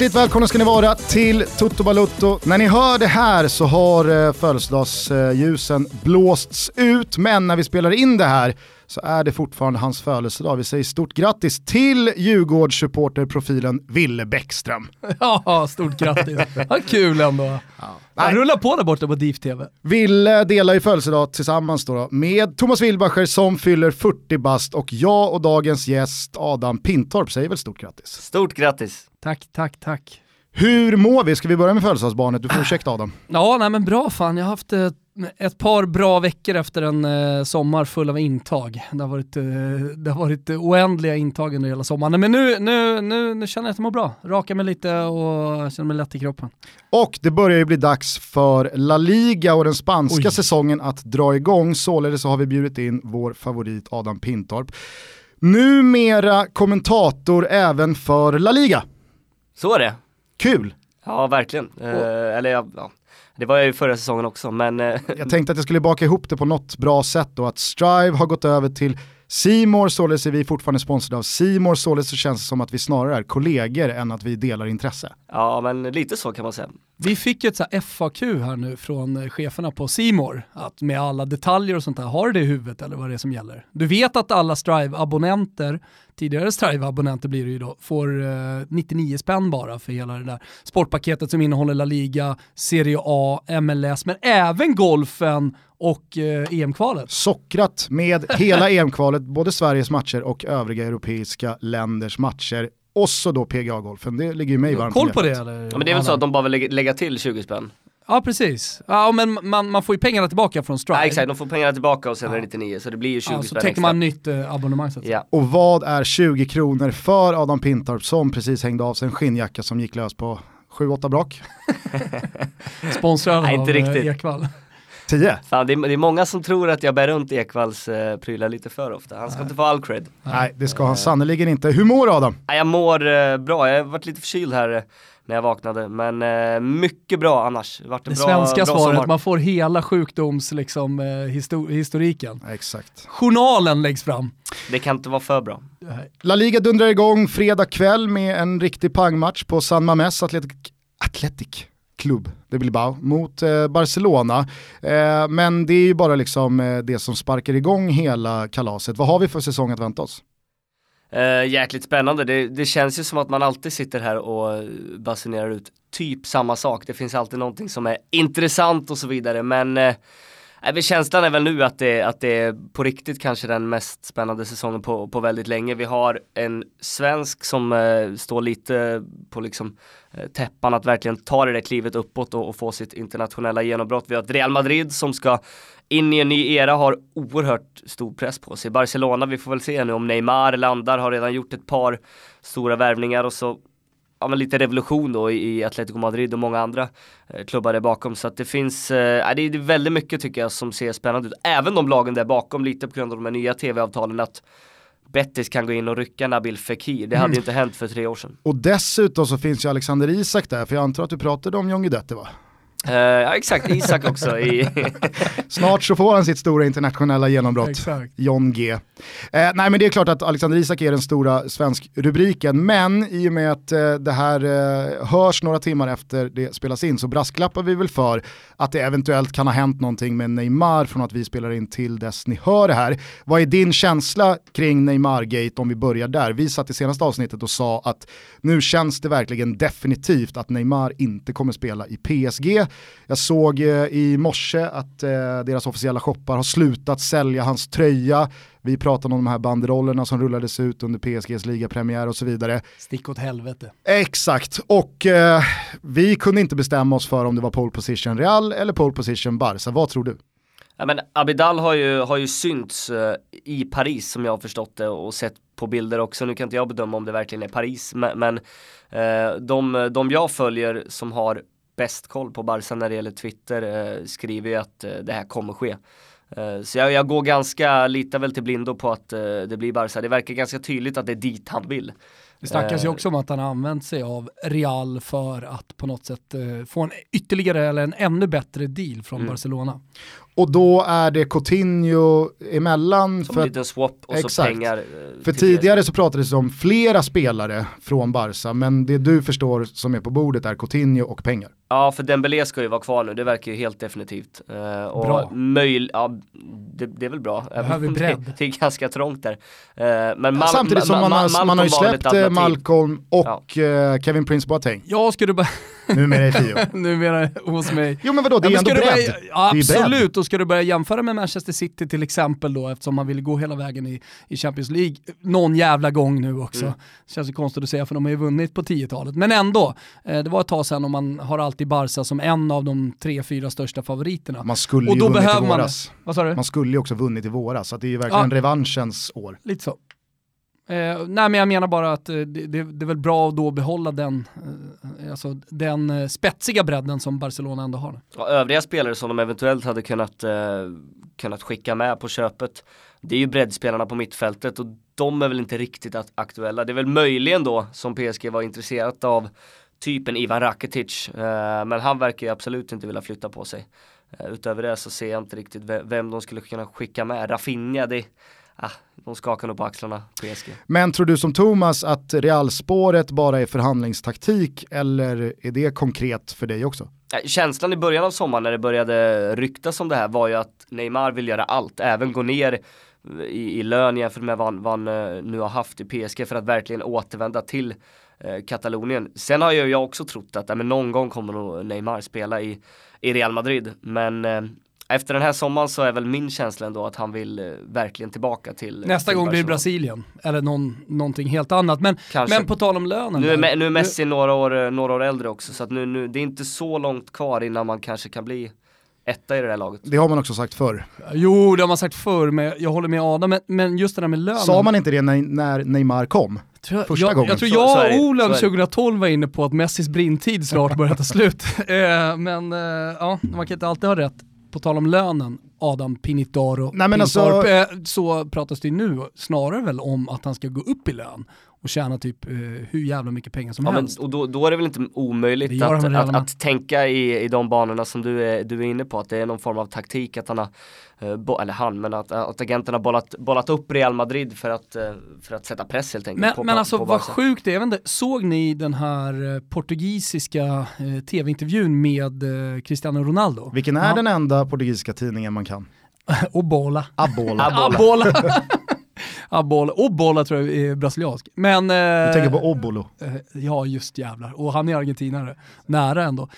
Hjärtligt välkomna ska ni vara till Toto Balutto. När ni hör det här så har eh, födelsedagsljusen blåsts ut, men när vi spelar in det här så är det fortfarande hans födelsedag. Vi säger stort grattis till Djurgårdssupporterprofilen Ville Bäckström. Ja, stort grattis. Vad kul ändå. Ja. Han rullar på där borta på DIF TV. Ville delar ju födelsedag tillsammans då, då med Thomas Wilbacher som fyller 40 bast och jag och dagens gäst Adam Pintorp säger väl stort grattis. Stort grattis. Tack, tack, tack. Hur mår vi? Ska vi börja med födelsedagsbarnet? Du får ursäkta Adam. Ja, nej men bra fan. Jag har haft ett, ett par bra veckor efter en eh, sommar full av intag. Det har varit, eh, det har varit oändliga intag under hela sommaren. Men nu, nu, nu, nu känner jag att jag mår bra. Rakar mig lite och känner mig lätt i kroppen. Och det börjar ju bli dags för La Liga och den spanska Oj. säsongen att dra igång. Således så har vi bjudit in vår favorit Adam Pintorp. Numera kommentator även för La Liga. Så är det. Kul! Ja, verkligen. Eh, eller ja, det var jag ju förra säsongen också, men... Eh, jag tänkte att jag skulle baka ihop det på något bra sätt då, att Strive har gått över till Simor, således är vi fortfarande sponsrade av Simor, således så känns det som att vi snarare är kollegor än att vi delar intresse. Ja, men lite så kan man säga. Vi fick ett så här FAQ här nu från eh, cheferna på Simor att med alla detaljer och sånt där, har du det i huvudet eller vad det är som gäller? Du vet att alla Strive-abonnenter, tidigare Strive-abonnenter blir det ju då, får eh, 99 spänn bara för hela det där sportpaketet som innehåller La Liga, Serie A, MLS, men även golfen och eh, EM-kvalet. Sockrat med hela EM-kvalet, både Sveriges matcher och övriga europeiska länders matcher. Och så då PGA-golfen, det ligger ju mig varmt Koll på det eller? Ja, men det är väl så att de bara vill lägga, till 20 spänn? Ja precis, ja men man, man får ju pengarna tillbaka från Stripe. Ja exakt, de får pengarna tillbaka och sen ja. är det 99 så det blir ju 20 ja, spänn så täcker man nytt eh, abonnemang så att ja. Och vad är 20 kronor för Adam Pintorp som precis hängde av sig en skinnjacka som gick lös på 7-8 brak? Sponsrad av inte riktigt. Ekvall. 10? Fan, det, är, det är många som tror att jag bär runt Ekvalls eh, prylar lite för ofta. Han ska Nej. inte få all cred. Nej, det ska han sannerligen inte. Hur mår du Adam? Jag mår eh, bra, jag har varit lite förkyld här eh, när jag vaknade, men eh, mycket bra annars. Vart det bra, svenska bra svaret, sommar. man får hela sjukdoms liksom, eh, histor historiken. exakt. Journalen läggs fram. Det kan inte vara för bra. La Liga dundrar igång fredag kväll med en riktig pangmatch på San Mames Athletic, Athletic klubb de Bilbao mot eh, Barcelona. Eh, men det är ju bara liksom eh, det som sparkar igång hela kalaset. Vad har vi för säsong att vänta oss? Uh, jäkligt spännande. Det, det, känns ju som att man alltid sitter här och basunerar ut typ samma sak. Det finns alltid någonting som är intressant och så vidare. Men uh, känslan är väl nu att det, att det är på riktigt kanske den mest spännande säsongen på, på väldigt länge. Vi har en svensk som uh, står lite på liksom täppan att verkligen ta det där klivet uppåt och, och, få sitt internationella genombrott. Vi har ett Real Madrid som ska in i en ny era, har oerhört stor press på sig. Barcelona, vi får väl se nu om Neymar landar, har redan gjort ett par stora värvningar och så ja, men lite revolution då i Atletico Madrid och många andra eh, klubbar där bakom. Så att det finns, eh, det är väldigt mycket tycker jag som ser spännande ut. Även de lagen där bakom, lite på grund av de här nya tv-avtalen, att Bettis kan gå in och rycka Nabil Fekir. Det hade mm. inte hänt för tre år sedan. Och dessutom så finns ju Alexander Isak där, för jag antar att du pratade om John Guidetti va? Uh, ja exakt, Isak också. I Snart så får han sitt stora internationella genombrott, exakt. John G. Uh, nej men det är klart att Alexander Isak är den stora svensk rubriken, men i och med att uh, det här hörs några timmar efter det spelas in så brasklappar vi väl för att det eventuellt kan ha hänt någonting med Neymar från att vi spelar in till dess ni hör det här. Vad är din känsla kring Neymar-gate om vi börjar där? Vi satt i senaste avsnittet och sa att nu känns det verkligen definitivt att Neymar inte kommer spela i PSG. Jag såg eh, i morse att eh, deras officiella shoppar har slutat sälja hans tröja. Vi pratade om de här banderollerna som rullades ut under PSGs ligapremiär och så vidare. Stick åt helvete. Exakt, och eh, vi kunde inte bestämma oss för om det var pole position Real eller pole position Barca. Vad tror du? Ja, men Abidal har ju, har ju synts uh, i Paris som jag har förstått det och sett på bilder också. Nu kan inte jag bedöma om det verkligen är Paris, men, men uh, de, de jag följer som har bäst koll på Barca när det gäller Twitter eh, skriver ju att eh, det här kommer ske. Eh, så jag, jag, går ganska, litar väl till blindo på att eh, det blir Barca. Det verkar ganska tydligt att det är dit han vill. Det snackas ju också om att han har använt sig av Real för att på något sätt få en ytterligare eller en ännu bättre deal från mm. Barcelona. Och då är det Coutinho emellan. Som en liten swap och exakt. så pengar. Eh, för tidigare så pratades det om flera spelare från Barca, men det du förstår som är på bordet är Coutinho och pengar. Ja, för Dembélé ska ju vara kvar nu, det verkar ju helt definitivt. Uh, och bra. Möj ja, det, det, är väl bra. Behöver bredd. Det, är ganska trångt där. Uh, men Mal Samtidigt som man, har, man har ju släppt Malcolm och ja. uh, Kevin Prince Boateng. Ja, ska du bara... Numera i Fio. Numera hos mig. Jo men vadå, det är ja, ändå bredd. Börja, ja, absolut, och ska du börja jämföra med Manchester City till exempel då, eftersom man vill gå hela vägen i, i Champions League någon jävla gång nu också. Mm. Känns ju konstigt att säga för de har ju vunnit på 10-talet. Men ändå, eh, det var ett tag sedan och man har alltid Barca som en av de tre, fyra största favoriterna. Man skulle och ju vunnit i våras. Man, vad sa du? Man skulle ju också vunnit i våras, så det är ju verkligen ja. revanschens år. Lite så. Eh, nej men jag menar bara att eh, det, det, är väl bra att då behålla den, eh, alltså den eh, spetsiga bredden som Barcelona ändå har. Ja, övriga spelare som de eventuellt hade kunnat, eh, kunnat skicka med på köpet, det är ju breddspelarna på mittfältet och de är väl inte riktigt aktuella. Det är väl möjligen då som PSG var intresserat av typen Ivan Rakitic, eh, men han verkar ju absolut inte vilja flytta på sig. Eh, utöver det så ser jag inte riktigt vem de skulle kunna skicka med. Rafinha, det ah, de skakar nog på axlarna, PSG. Men tror du som Thomas att realspåret bara är förhandlingstaktik eller är det konkret för dig också? Känslan i början av sommaren när det började ryktas om det här var ju att Neymar vill göra allt, även gå ner i, i lön jämfört med vad, vad han eh, nu har haft i PSG för att verkligen återvända till eh, Katalonien. Sen har ju jag också trott att äh, men någon gång kommer nog Neymar spela i, i Real Madrid. Men eh, efter den här sommaren så är väl min känsla ändå att han vill eh, verkligen tillbaka till Nästa till gång blir det Brasilien, eller någon, någonting helt annat. Men, men på tal om lönen. Nu är, nu är Messi några år, eh, några år äldre också, så att nu, nu, det är inte så långt kvar innan man kanske kan bli etta i det här laget. Det har man också sagt förr. Jo, det har man sagt förr, men jag håller med Adam, men, men just det där med lönen. Sa man inte det när, när Neymar kom? Jag, Första jag, gången. Jag tror jag och Olen 2012 var inne på att Messis brintid snart börjar ta slut. Eh, men ja, man kan inte alltid ha rätt på tal om lönen, Adam Pinitaro Nej, men alltså... Eh, så pratas det nu snarare väl om att han ska gå upp i lön och tjäna typ eh, hur jävla mycket pengar som ja, helst. Men, och då, då, är det väl inte omöjligt att, att, att, tänka i, i de banorna som du är, du är inne på, att det är någon form av taktik att han har, eh, eller han, men att, att agenterna bollat, bollat upp Real Madrid för att, eh, för att sätta press helt enkelt. Men, på, men alltså på vad sjukt det är, inte, såg ni den här eh, portugisiska eh, tv-intervjun med eh, Cristiano Ronaldo? Vilken är ja. den enda portugisiska tidningen man kan? Obola. Abola. Abola. Abola. Obola tror jag är brasiliansk. Men, eh, du tänker på Obolo? Eh, ja, just jävlar. Och han är argentinare. Nära ändå.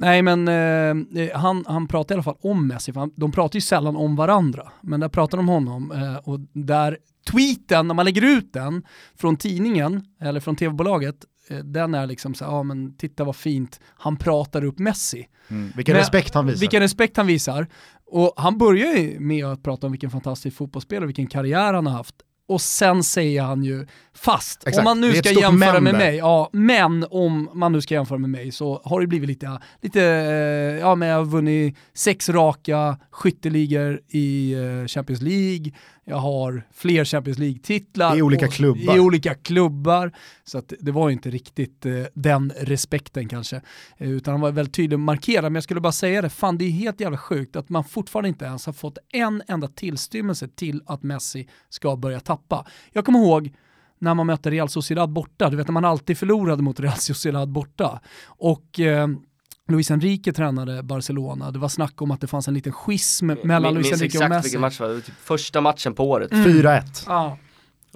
Nej men eh, han, han pratar i alla fall om Messi, för han, de pratar ju sällan om varandra. Men där pratar de om honom eh, och där tweeten, när man lägger ut den från tidningen eller från tv-bolaget, eh, den är liksom så ja ah, men titta vad fint, han pratar upp Messi. Mm, vilken men, respekt han visar. Vilken respekt han visar. Och han börjar ju med att prata om vilken fantastisk fotbollsspelare, vilken karriär han har haft. Och sen säger han ju, fast Exakt. om man nu ska jämföra med mig, ja, men om man nu ska jämföra med mig så har det blivit lite, lite eh, ja men jag har vunnit sex raka skytteligor i eh, Champions League, jag har fler Champions League-titlar. I olika klubbar. I olika klubbar. Så att det var inte riktigt eh, den respekten kanske. Eh, utan han var väldigt tydlig och markerad. Men jag skulle bara säga det, fan det är helt jävla sjukt att man fortfarande inte ens har fått en enda tillstymmelse till att Messi ska börja tappa. Jag kommer ihåg när man mötte Real Sociedad borta, du vet när man alltid förlorade mot Real Sociedad borta. Och eh, Luis Enrique tränade Barcelona, det var snack om att det fanns en liten schism mellan Luis Enrique och Messi. exakt vilken match det var, typ första matchen på året. Mm. 4-1. Ja.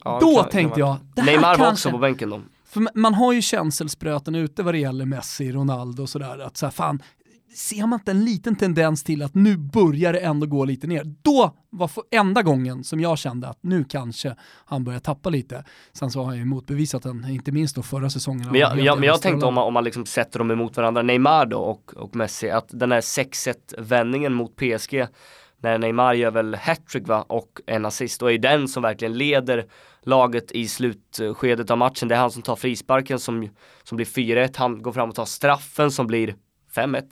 Ja, då kan, tänkte jag, det här Neymar var också på bänken då. För man har ju känselspröten ute vad det gäller Messi, Ronaldo och sådär. Att så här, fan, ser man inte en liten tendens till att nu börjar det ändå gå lite ner? Då var enda gången som jag kände att nu kanske han börjar tappa lite. Sen så har han ju motbevisat den, inte minst då förra säsongen. Men jag, jag, men jag tänkte om man, om man liksom sätter dem emot varandra, Neymar då och, och Messi, att den här 6-1 vändningen mot PSG när Neymar gör väl hattrick va och en assist och är den som verkligen leder laget i slutskedet av matchen. Det är han som tar frisparken som, som blir 4-1, han går fram och tar straffen som blir 5-1.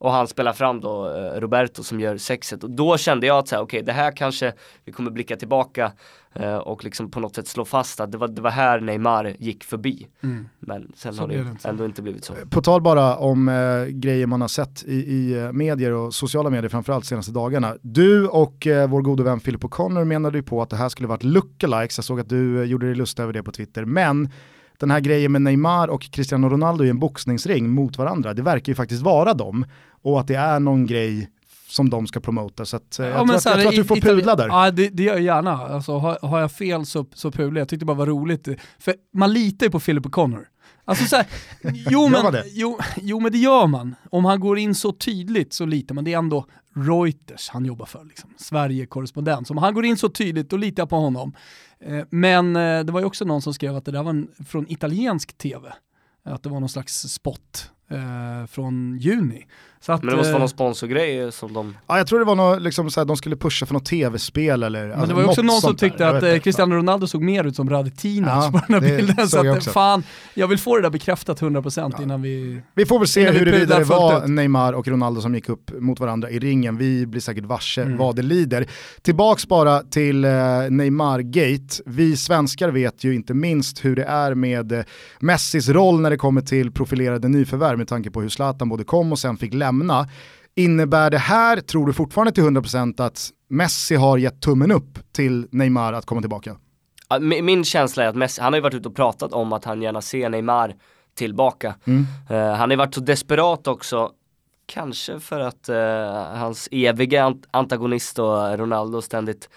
Och han spelar fram då eh, Roberto som gör sexet och då kände jag att så okej okay, det här kanske vi kommer blicka tillbaka eh, och liksom på något sätt slå fast att det var, det var här Neymar gick förbi. Mm. Men sen så har det, det ändå inte blivit så. På tal bara om eh, grejer man har sett i, i eh, medier och sociala medier framförallt senaste dagarna. Du och eh, vår gode vän Philip O'Connor menade ju på att det här skulle varit lookalikes, jag såg att du eh, gjorde dig lust över det på Twitter, men den här grejen med Neymar och Cristiano Ronaldo i en boxningsring mot varandra, det verkar ju faktiskt vara dem. Och att det är någon grej som de ska promota. Så att, eh, ja, jag, tror att, jag, tror att, du får pudla där. Ja det, det gör jag gärna. Alltså, har, har jag fel så, så pular jag. tyckte det bara var roligt. För man litar ju på Philip O'Connor. Alltså så här, jo, men, jo, jo men det gör man. Om han går in så tydligt så litar man. Det är ändå Reuters han jobbar för, liksom. Sverige-korrespondent. Om han går in så tydligt, då litar jag på honom. Eh, men eh, det var ju också någon som skrev att det där var en, från italiensk tv. Att det var någon slags spot eh, från juni. Att, men det måste vara någon eh, sponsorgrej som de... Ja jag tror det var något, liksom, såhär, de skulle pusha för något tv-spel eller Men alltså, det var också någon som tyckte att eh, Cristiano Ronaldo såg mer ut som Radetinac ja, på den här bilden. Så att, fan, jag vill få det där bekräftat 100% ja. innan vi... Vi får väl se huruvida det var Neymar och Ronaldo som gick upp mot varandra i ringen. Vi blir säkert varse mm. vad det lider. Tillbaks bara till eh, Neymar-gate. Vi svenskar vet ju inte minst hur det är med eh, Messis roll när det kommer till profilerade nyförvärv med tanke på hur Zlatan både kom och sen fick lämna lämna. Innebär det här, tror du fortfarande till 100% att Messi har gett tummen upp till Neymar att komma tillbaka? Min känsla är att Messi, han har ju varit ute och pratat om att han gärna ser Neymar tillbaka. Mm. Uh, han har ju varit så desperat också, kanske för att uh, hans eviga antagonist och Ronaldo ständigt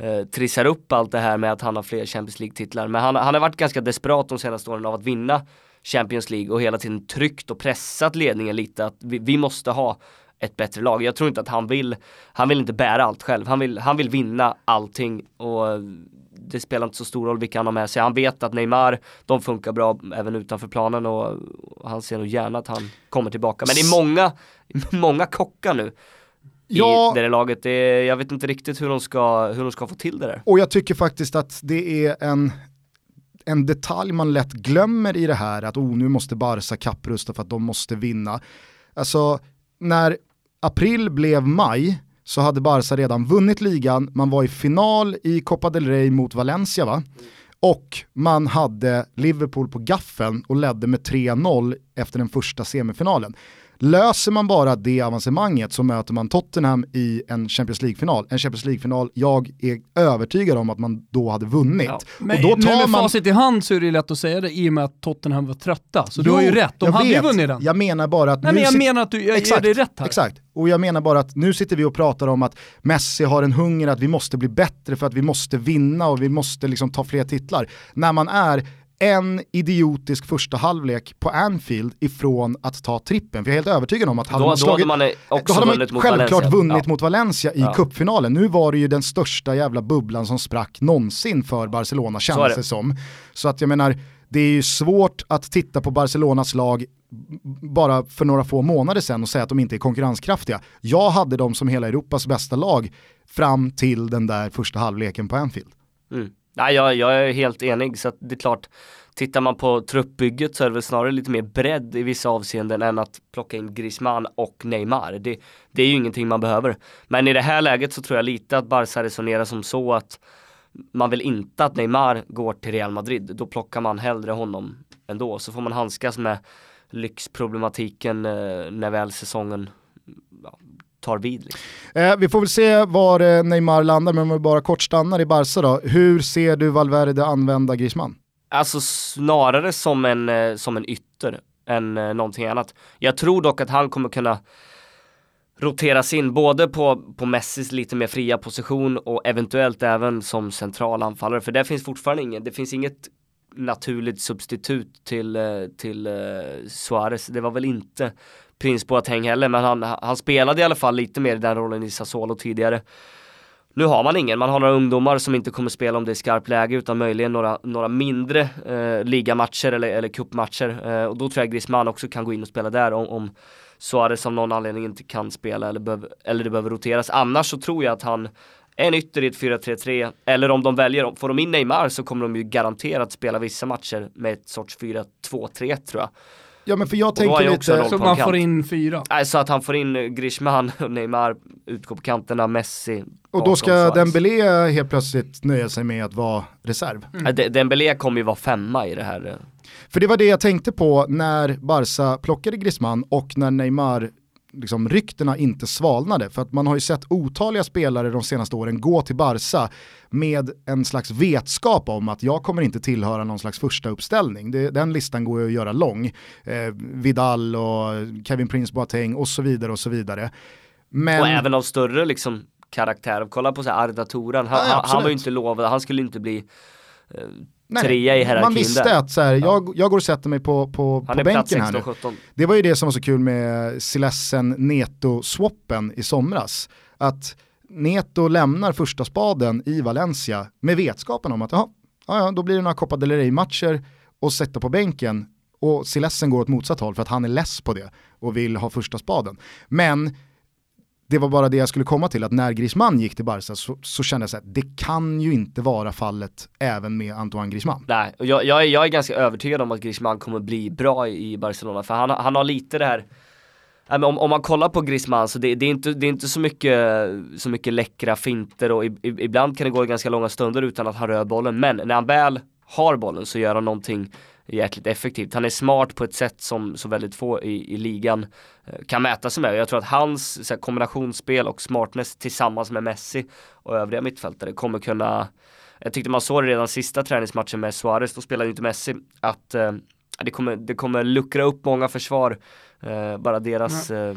uh, trissar upp allt det här med att han har fler Champions League-titlar. Men han, han har varit ganska desperat de senaste åren av att vinna Champions League och hela tiden tryckt och pressat ledningen lite att vi, vi, måste ha ett bättre lag. Jag tror inte att han vill, han vill inte bära allt själv. Han vill, han vill vinna allting och det spelar inte så stor roll vilka han har med sig. Han vet att Neymar, de funkar bra även utanför planen och han ser nog gärna att han kommer tillbaka. Men det är många, många kockar nu i ja, det där laget. Det är, jag vet inte riktigt hur de, ska, hur de ska få till det där. Och jag tycker faktiskt att det är en en detalj man lätt glömmer i det här, att oh, nu måste Barca kapprusta för att de måste vinna. Alltså, när april blev maj så hade Barca redan vunnit ligan, man var i final i Copa del Rey mot Valencia va? Och man hade Liverpool på gaffeln och ledde med 3-0 efter den första semifinalen. Löser man bara det avancemanget så möter man Tottenham i en Champions League-final. En Champions League-final jag är övertygad om att man då hade vunnit. Ja. Men, och då tar men med man... facit i hand så är det lätt att säga det i och med att Tottenham var trötta. Så jo, du har ju rätt, de hade ju vunnit den. Jag menar bara att... Nej men jag sit... menar att du, jag exakt, ger dig rätt här. Exakt, och jag menar bara att nu sitter vi och pratar om att Messi har en hunger att vi måste bli bättre för att vi måste vinna och vi måste liksom ta fler titlar. När man är en idiotisk första halvlek på Anfield ifrån att ta trippen. För jag är helt övertygad om att hade då, man slagit, då hade man, då hade man självklart Valencia. vunnit ja. mot Valencia i ja. kuppfinalen. Nu var det ju den största jävla bubblan som sprack någonsin för Barcelona kändes det som. Så att jag menar, det är ju svårt att titta på Barcelonas lag bara för några få månader sedan och säga att de inte är konkurrenskraftiga. Jag hade dem som hela Europas bästa lag fram till den där första halvleken på Anfield. Mm. Nej, jag, jag är helt enig så att det är klart Tittar man på truppbygget så är det väl snarare lite mer bredd i vissa avseenden än att plocka in Griezmann och Neymar. Det, det är ju ingenting man behöver. Men i det här läget så tror jag lite att Barca resonerar som så att man vill inte att Neymar går till Real Madrid. Då plockar man hellre honom ändå. Så får man handskas med lyxproblematiken eh, när väl säsongen ja, tar vid. Liksom. Eh, vi får väl se var eh, Neymar landar, men om vi bara kort stannar i Barca då. Hur ser du Valverde använda Griezmann? Alltså snarare som en, eh, som en ytter än eh, någonting annat. Jag tror dock att han kommer kunna roteras in både på, på Messis lite mer fria position och eventuellt även som central anfallare. För det finns fortfarande inget, det finns inget naturligt substitut till, till Suarez. Det var väl inte Prins Boateng heller, men han, han spelade i alla fall lite mer i den rollen i Sassuolo tidigare. Nu har man ingen, man har några ungdomar som inte kommer spela om det är skarpt läge utan möjligen några, några mindre eh, ligamatcher eller, eller cupmatcher. Eh, och då tror jag Griezmann också kan gå in och spela där om, om Suarez av någon anledning inte kan spela eller, behöv, eller det behöver roteras. Annars så tror jag att han är en ytter i ett 4-3-3 eller om de väljer, får de in Neymar så kommer de ju garanterat spela vissa matcher med ett sorts 4-2-3 tror jag. Ja men för jag tänker lite... Så man får in fyra? Nej, så att han får in Griezmann, Neymar, utgår på kanterna, Messi. Och då ska Dembélé helt plötsligt nöja sig med att vara reserv? Mm. Dembélé kommer ju vara femma i det här. Eh. För det var det jag tänkte på när Barca plockade Griezmann och när Neymar liksom, ryktena inte svalnade. För att man har ju sett otaliga spelare de senaste åren gå till Barca med en slags vetskap om att jag kommer inte tillhöra någon slags första uppställning. Det, den listan går ju att göra lång. Eh, Vidal och Kevin Prince Boateng och så vidare och så vidare. Men... Och även av större liksom karaktär. Kolla på så här Arda Toran, han, ja, han var ju inte lovad, han skulle inte bli eh, Nej, trea i hierarkin Man visste där. att så här, jag, jag går och sätter mig på, på, på bänken här nu. Det var ju det som var så kul med Silessen Neto-swappen i somras. Att Neto lämnar första spaden i Valencia med vetskapen om att aha, ja, då blir det några Copa del Rey-matcher och sätta på bänken och Silessen går åt motsatt håll för att han är less på det och vill ha första spaden. Men det var bara det jag skulle komma till, att när Griezmann gick till Barca så, så kände jag att det kan ju inte vara fallet även med Antoine Griezmann. Nej, och jag, jag, är, jag är ganska övertygad om att Griezmann kommer bli bra i Barcelona, för han, han har lite det här om, om man kollar på Griezmann så det, det, är inte, det är inte så mycket, så mycket läckra finter och i, i, ibland kan det gå ganska långa stunder utan att han rör bollen. Men när han väl har bollen så gör han någonting jäkligt effektivt. Han är smart på ett sätt som så väldigt få i, i ligan eh, kan mäta sig med. Jag tror att hans här, kombinationsspel och smartness tillsammans med Messi och övriga mittfältare kommer kunna jag tyckte man såg det redan sista träningsmatchen med Suarez, då spelade inte Messi, att eh, det, kommer, det kommer luckra upp många försvar, eh, bara deras eh,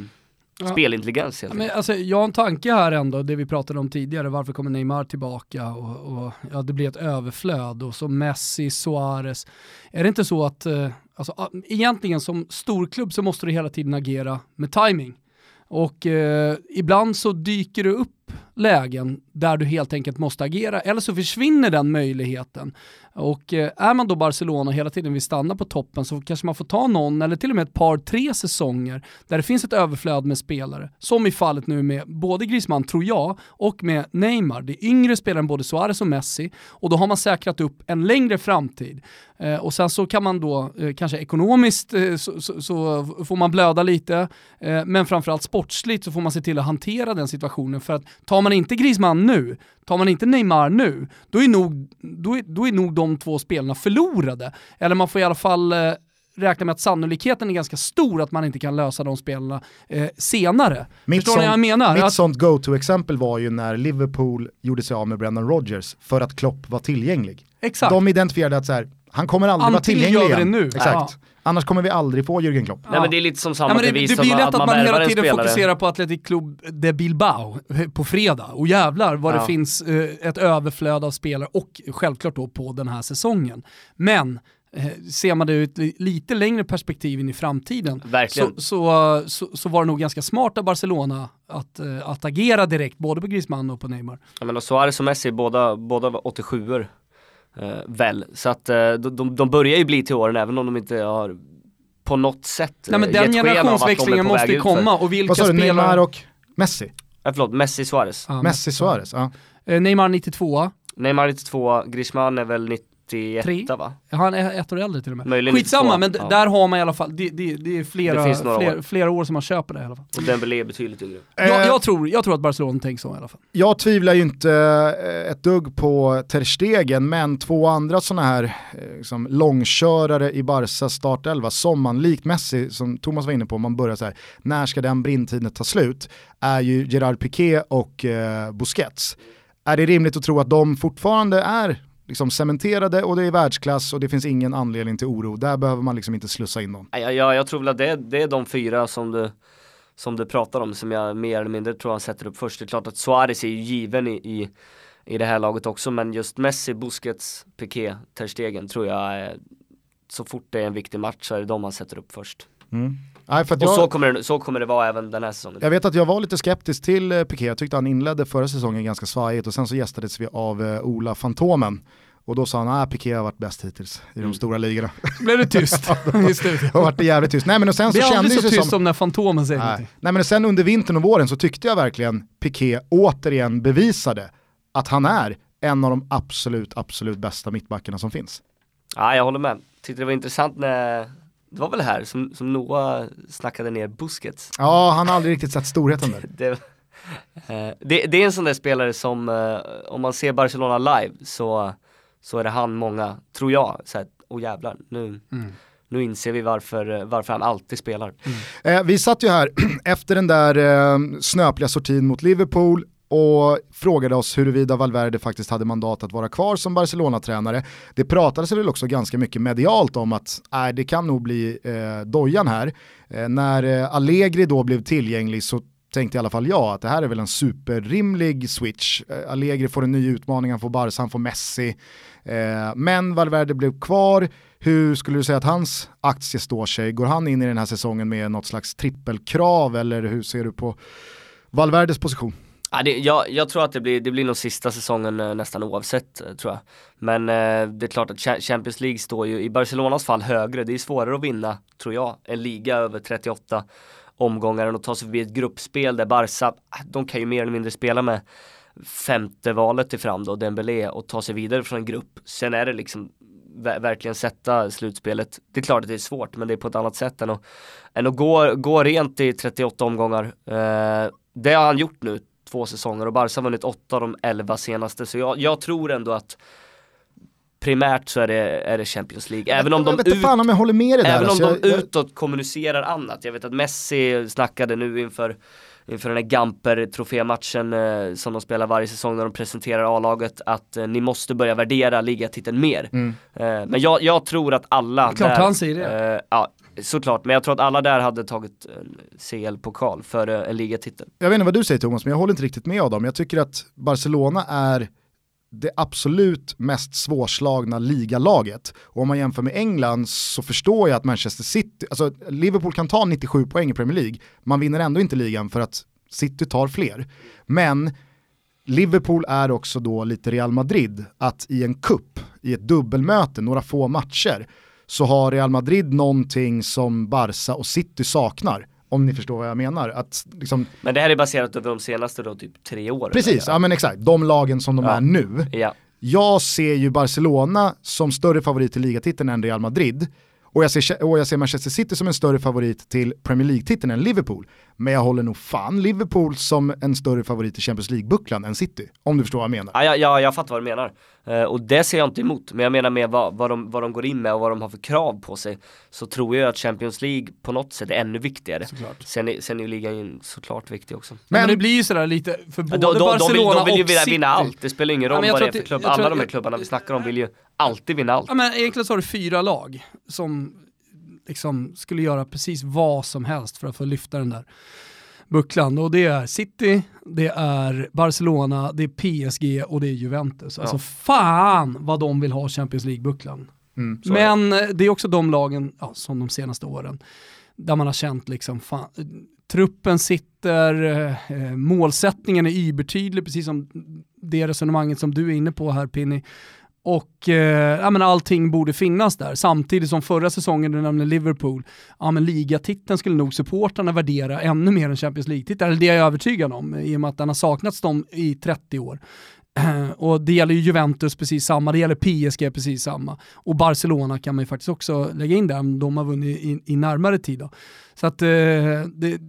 Ja. Spelintelligens helt men, alltså, Jag har en tanke här ändå, det vi pratade om tidigare, varför kommer Neymar tillbaka och, och ja, det blir ett överflöd och så Messi, Suarez. Är det inte så att, eh, alltså, egentligen som storklubb så måste du hela tiden agera med timing. Och eh, ibland så dyker det upp lägen där du helt enkelt måste agera, eller så försvinner den möjligheten. Och eh, är man då Barcelona och hela tiden vill stanna på toppen så kanske man får ta någon eller till och med ett par, tre säsonger där det finns ett överflöd med spelare. Som i fallet nu med både Griezmann, tror jag, och med Neymar. Det är yngre spelare än både Suarez och Messi och då har man säkrat upp en längre framtid. Eh, och sen så kan man då, eh, kanske ekonomiskt eh, så, så, så, får man blöda lite, eh, men framförallt sportsligt så får man se till att hantera den situationen. För att tar man inte Griezmann nu, tar man inte Neymar nu, då är nog, då är, då är nog de två spelarna förlorade. Eller man får i alla fall eh, räkna med att sannolikheten är ganska stor att man inte kan lösa de spelarna eh, senare. Mitt Förstår ni vad jag menar? Mitt att... sånt go-to-exempel var ju när Liverpool gjorde sig av med Brendan Rodgers för att Klopp var tillgänglig. Exakt. De identifierade att så här, han kommer aldrig Antingen vara tillgänglig igen. nu. Exakt. Ja. Annars kommer vi aldrig få Jürgen Klopp. Ja. Nej men det är lite som samma ja, det, bevis det, det blir lätt att man, man hela tiden fokuserar på Atletic Club de Bilbao på fredag. Och jävlar vad ja. det finns eh, ett överflöd av spelare och självklart då på den här säsongen. Men eh, ser man det ett lite längre perspektiv in i framtiden så, så, så, så, var det nog ganska smart av Barcelona att, eh, att agera direkt, både på Griezmann och på Neymar. Ja men och Suarez och Messi, båda, båda var 87 eh, väl. Så att eh, de, de, de börjar ju bli till åren även om de inte har på något sätt Nej men den generationsväxlingen måste ju komma och vilka Vad sa du, Neymar och Messi? Ja, förlåt, Messi Suarez. Ja, Messi Suarez, ja. Eh, Neymar 92 Neymar 92, Griezmann är väl 90 91 va? Han är ett år äldre till och med. Möjligen Skitsamma, men ja. där har man i alla fall, det, det, det är flera, det flera, år. flera år som man köper det i alla fall. Och Dembélé är betydligt yngre. Jag, jag, tror, jag tror att Barcelona tänker så i alla fall. Jag tvivlar ju inte eh, ett dugg på Ter Stegen, men två andra sådana här eh, liksom, långkörare i Barca startelva, som man likt Messi, som Thomas var inne på, man börjar så här, när ska den brintiden ta slut? Är ju Gerard Piqué och eh, Busquets. Är det rimligt att tro att de fortfarande är liksom cementerade och det är världsklass och det finns ingen anledning till oro. Där behöver man liksom inte slussa in dem. Ja, ja jag tror väl att det, det är de fyra som du, som du pratar om som jag mer eller mindre tror han sätter upp först. Det är klart att Suarez är ju given i, i, i det här laget också men just Messi, Busquets, Piqué, Ter Stegen tror jag är, så fort det är en viktig match så är det de han sätter upp först. Mm. Nej, för och jag, så, kommer det, så kommer det vara även den här säsongen. Jag vet att jag var lite skeptisk till eh, Piqué, jag tyckte han inledde förra säsongen ganska svajigt och sen så gästades vi av eh, Ola Fantomen. Och då sa han att Piqué har varit bäst hittills i de mm. stora ligorna. Blev det tyst i studion? har varit jävligt tyst. Nej men och sen så det är aldrig så tyst som, som när Fantomen säger nej. nej men sen under vintern och våren så tyckte jag verkligen Piqué återigen bevisade att han är en av de absolut, absolut bästa mittbackarna som finns. Ja, jag håller med. Tyckte det var intressant när det var väl här som, som Noah snackade ner Busquets. Ja, han har aldrig riktigt sett storheten där. det, eh, det, det, är en sån där spelare som, eh, om man ser Barcelona live så, så är det han många, tror jag, såhär, åh jävlar, nu, mm. nu inser vi varför, varför han alltid spelar. Mm. Eh, vi satt ju här efter den där eh, snöpliga sortin mot Liverpool, och frågade oss huruvida Valverde faktiskt hade mandat att vara kvar som Barcelona-tränare. Det pratades väl också ganska mycket medialt om att äh, det kan nog bli eh, dojan här. Eh, när eh, Allegri då blev tillgänglig så tänkte i alla fall jag att det här är väl en superrimlig switch. Eh, Allegri får en ny utmaning, han får Barca, han får Messi. Eh, men Valverde blev kvar. Hur skulle du säga att hans aktie står sig? Går han in i den här säsongen med något slags trippelkrav eller hur ser du på Valverdes position? Ja, det, jag, jag, tror att det blir, det blir nog sista säsongen eh, nästan oavsett eh, tror jag. Men eh, det är klart att Champions League står ju i Barcelonas fall högre. Det är svårare att vinna, tror jag, en liga över 38 omgångar än att ta sig förbi ett gruppspel där Barca, ah, de kan ju mer eller mindre spela med femte valet till fram då, Dembélé, och ta sig vidare från en grupp. Sen är det liksom verkligen sätta slutspelet. Det är klart att det är svårt, men det är på ett annat sätt än att, än att gå, gå rent i 38 omgångar. Eh, det har han gjort nu två säsonger och Barca har vunnit åtta av de elva senaste. Så jag, jag tror ändå att primärt så är det, är det Champions League. Även om de, ut, om jag håller med dig även där, om de jag, utåt kommunicerar annat. Jag vet att Messi snackade nu inför inför den här Gamper-trofématchen eh, som de spelar varje säsong när de presenterar A-laget att eh, ni måste börja värdera ligatiteln mer. Mm. Eh, men jag, jag, tror att alla Klart där, han säger det. Eh, ja, Såklart, men jag tror att alla där hade tagit eh, CL-pokal för eh, en ligatitel. Jag vet inte vad du säger Thomas, men jag håller inte riktigt med Adam. Jag tycker att Barcelona är det absolut mest svårslagna ligalaget. Och om man jämför med England så förstår jag att Manchester City, alltså Liverpool kan ta 97 poäng i Premier League, man vinner ändå inte ligan för att City tar fler. Men Liverpool är också då lite Real Madrid, att i en kupp, i ett dubbelmöte, några få matcher, så har Real Madrid någonting som Barca och City saknar. Om ni förstår vad jag menar. Att, liksom... Men det här är baserat över de senaste då, typ tre åren? Precis, ja men exakt. De lagen som de ja. är nu. Ja. Jag ser ju Barcelona som större favorit till ligatiteln än Real Madrid. Och jag, ser, och jag ser Manchester City som en större favorit till Premier League-titeln än Liverpool. Men jag håller nog fan Liverpool som en större favorit till Champions League-bucklan än City. Om du förstår vad jag menar. Ja, ja, jag fattar vad du menar. Uh, och det ser jag inte emot. Men jag menar med vad, vad, de, vad de går in med och vad de har för krav på sig. Så tror jag att Champions League på något sätt är ännu viktigare. Såklart. Sen, är, sen är ju ligan såklart viktig också. Men, men det blir ju sådär lite, för både de, de, Barcelona de vill, de vill ju vinna, vinna allt. Det spelar ingen roll ja, vad det är för klubb. Alla de här klubbarna vi snackar om vill ju alltid vinna allt. Ja, men egentligen så har du fyra lag som liksom skulle göra precis vad som helst för att få lyfta den där bucklan. Och det är City, det är Barcelona, det är PSG och det är Juventus. Ja. Alltså fan vad de vill ha Champions League-bucklan. Mm, Men det. det är också de lagen, ja, som de senaste åren, där man har känt liksom, fan, truppen sitter, eh, målsättningen är ybertydlig, precis som det resonemanget som du är inne på här Pinny. Och eh, ja, men allting borde finnas där. Samtidigt som förra säsongen, du nämnde Liverpool, ja men ligatiteln skulle nog supportrarna värdera ännu mer än Champions League-titeln. Eller det är jag övertygad om, i och med att den har saknats dem i 30 år. och det gäller ju Juventus precis samma, det gäller PSG precis samma. Och Barcelona kan man ju faktiskt också lägga in där, de har vunnit i, i närmare tid. Då. Så att eh, det,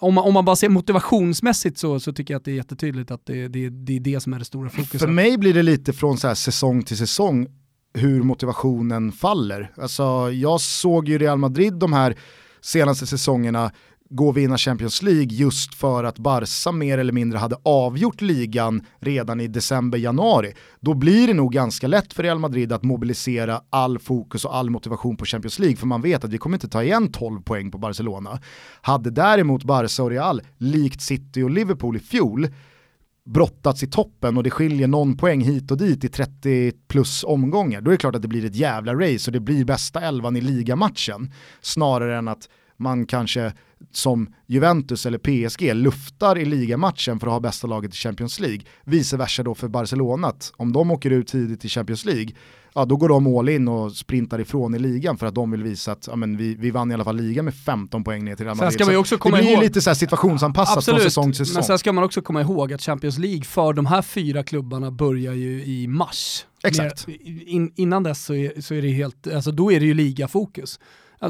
om man, om man bara ser motivationsmässigt så, så tycker jag att det är jättetydligt att det, det, det är det som är det stora fokuset. För mig blir det lite från så säsong till säsong hur motivationen faller. Alltså, jag såg ju Real Madrid de här senaste säsongerna gå och vinna Champions League just för att Barca mer eller mindre hade avgjort ligan redan i december-januari. Då blir det nog ganska lätt för Real Madrid att mobilisera all fokus och all motivation på Champions League för man vet att vi kommer inte ta igen 12 poäng på Barcelona. Hade däremot Barca och Real, likt City och Liverpool i fjol, brottats i toppen och det skiljer någon poäng hit och dit i 30 plus omgångar, då är det klart att det blir ett jävla race och det blir bästa elvan i ligamatchen. Snarare än att man kanske som Juventus eller PSG luftar i ligamatchen för att ha bästa laget i Champions League. Vice versa då för Barcelona, att om de åker ut tidigt i Champions League, ja då går de all in och sprintar ifrån i ligan för att de vill visa att ja, men vi, vi vann i alla fall ligan med 15 poäng ner till Real Madrid. Ska man också komma det blir ihåg... lite så situationsanpassat Absolut, från säsong till säsong. Men sen ska man också komma ihåg att Champions League för de här fyra klubbarna börjar ju i mars. Exakt. In, innan dess så är, så är det helt, alltså då är det ju ligafokus.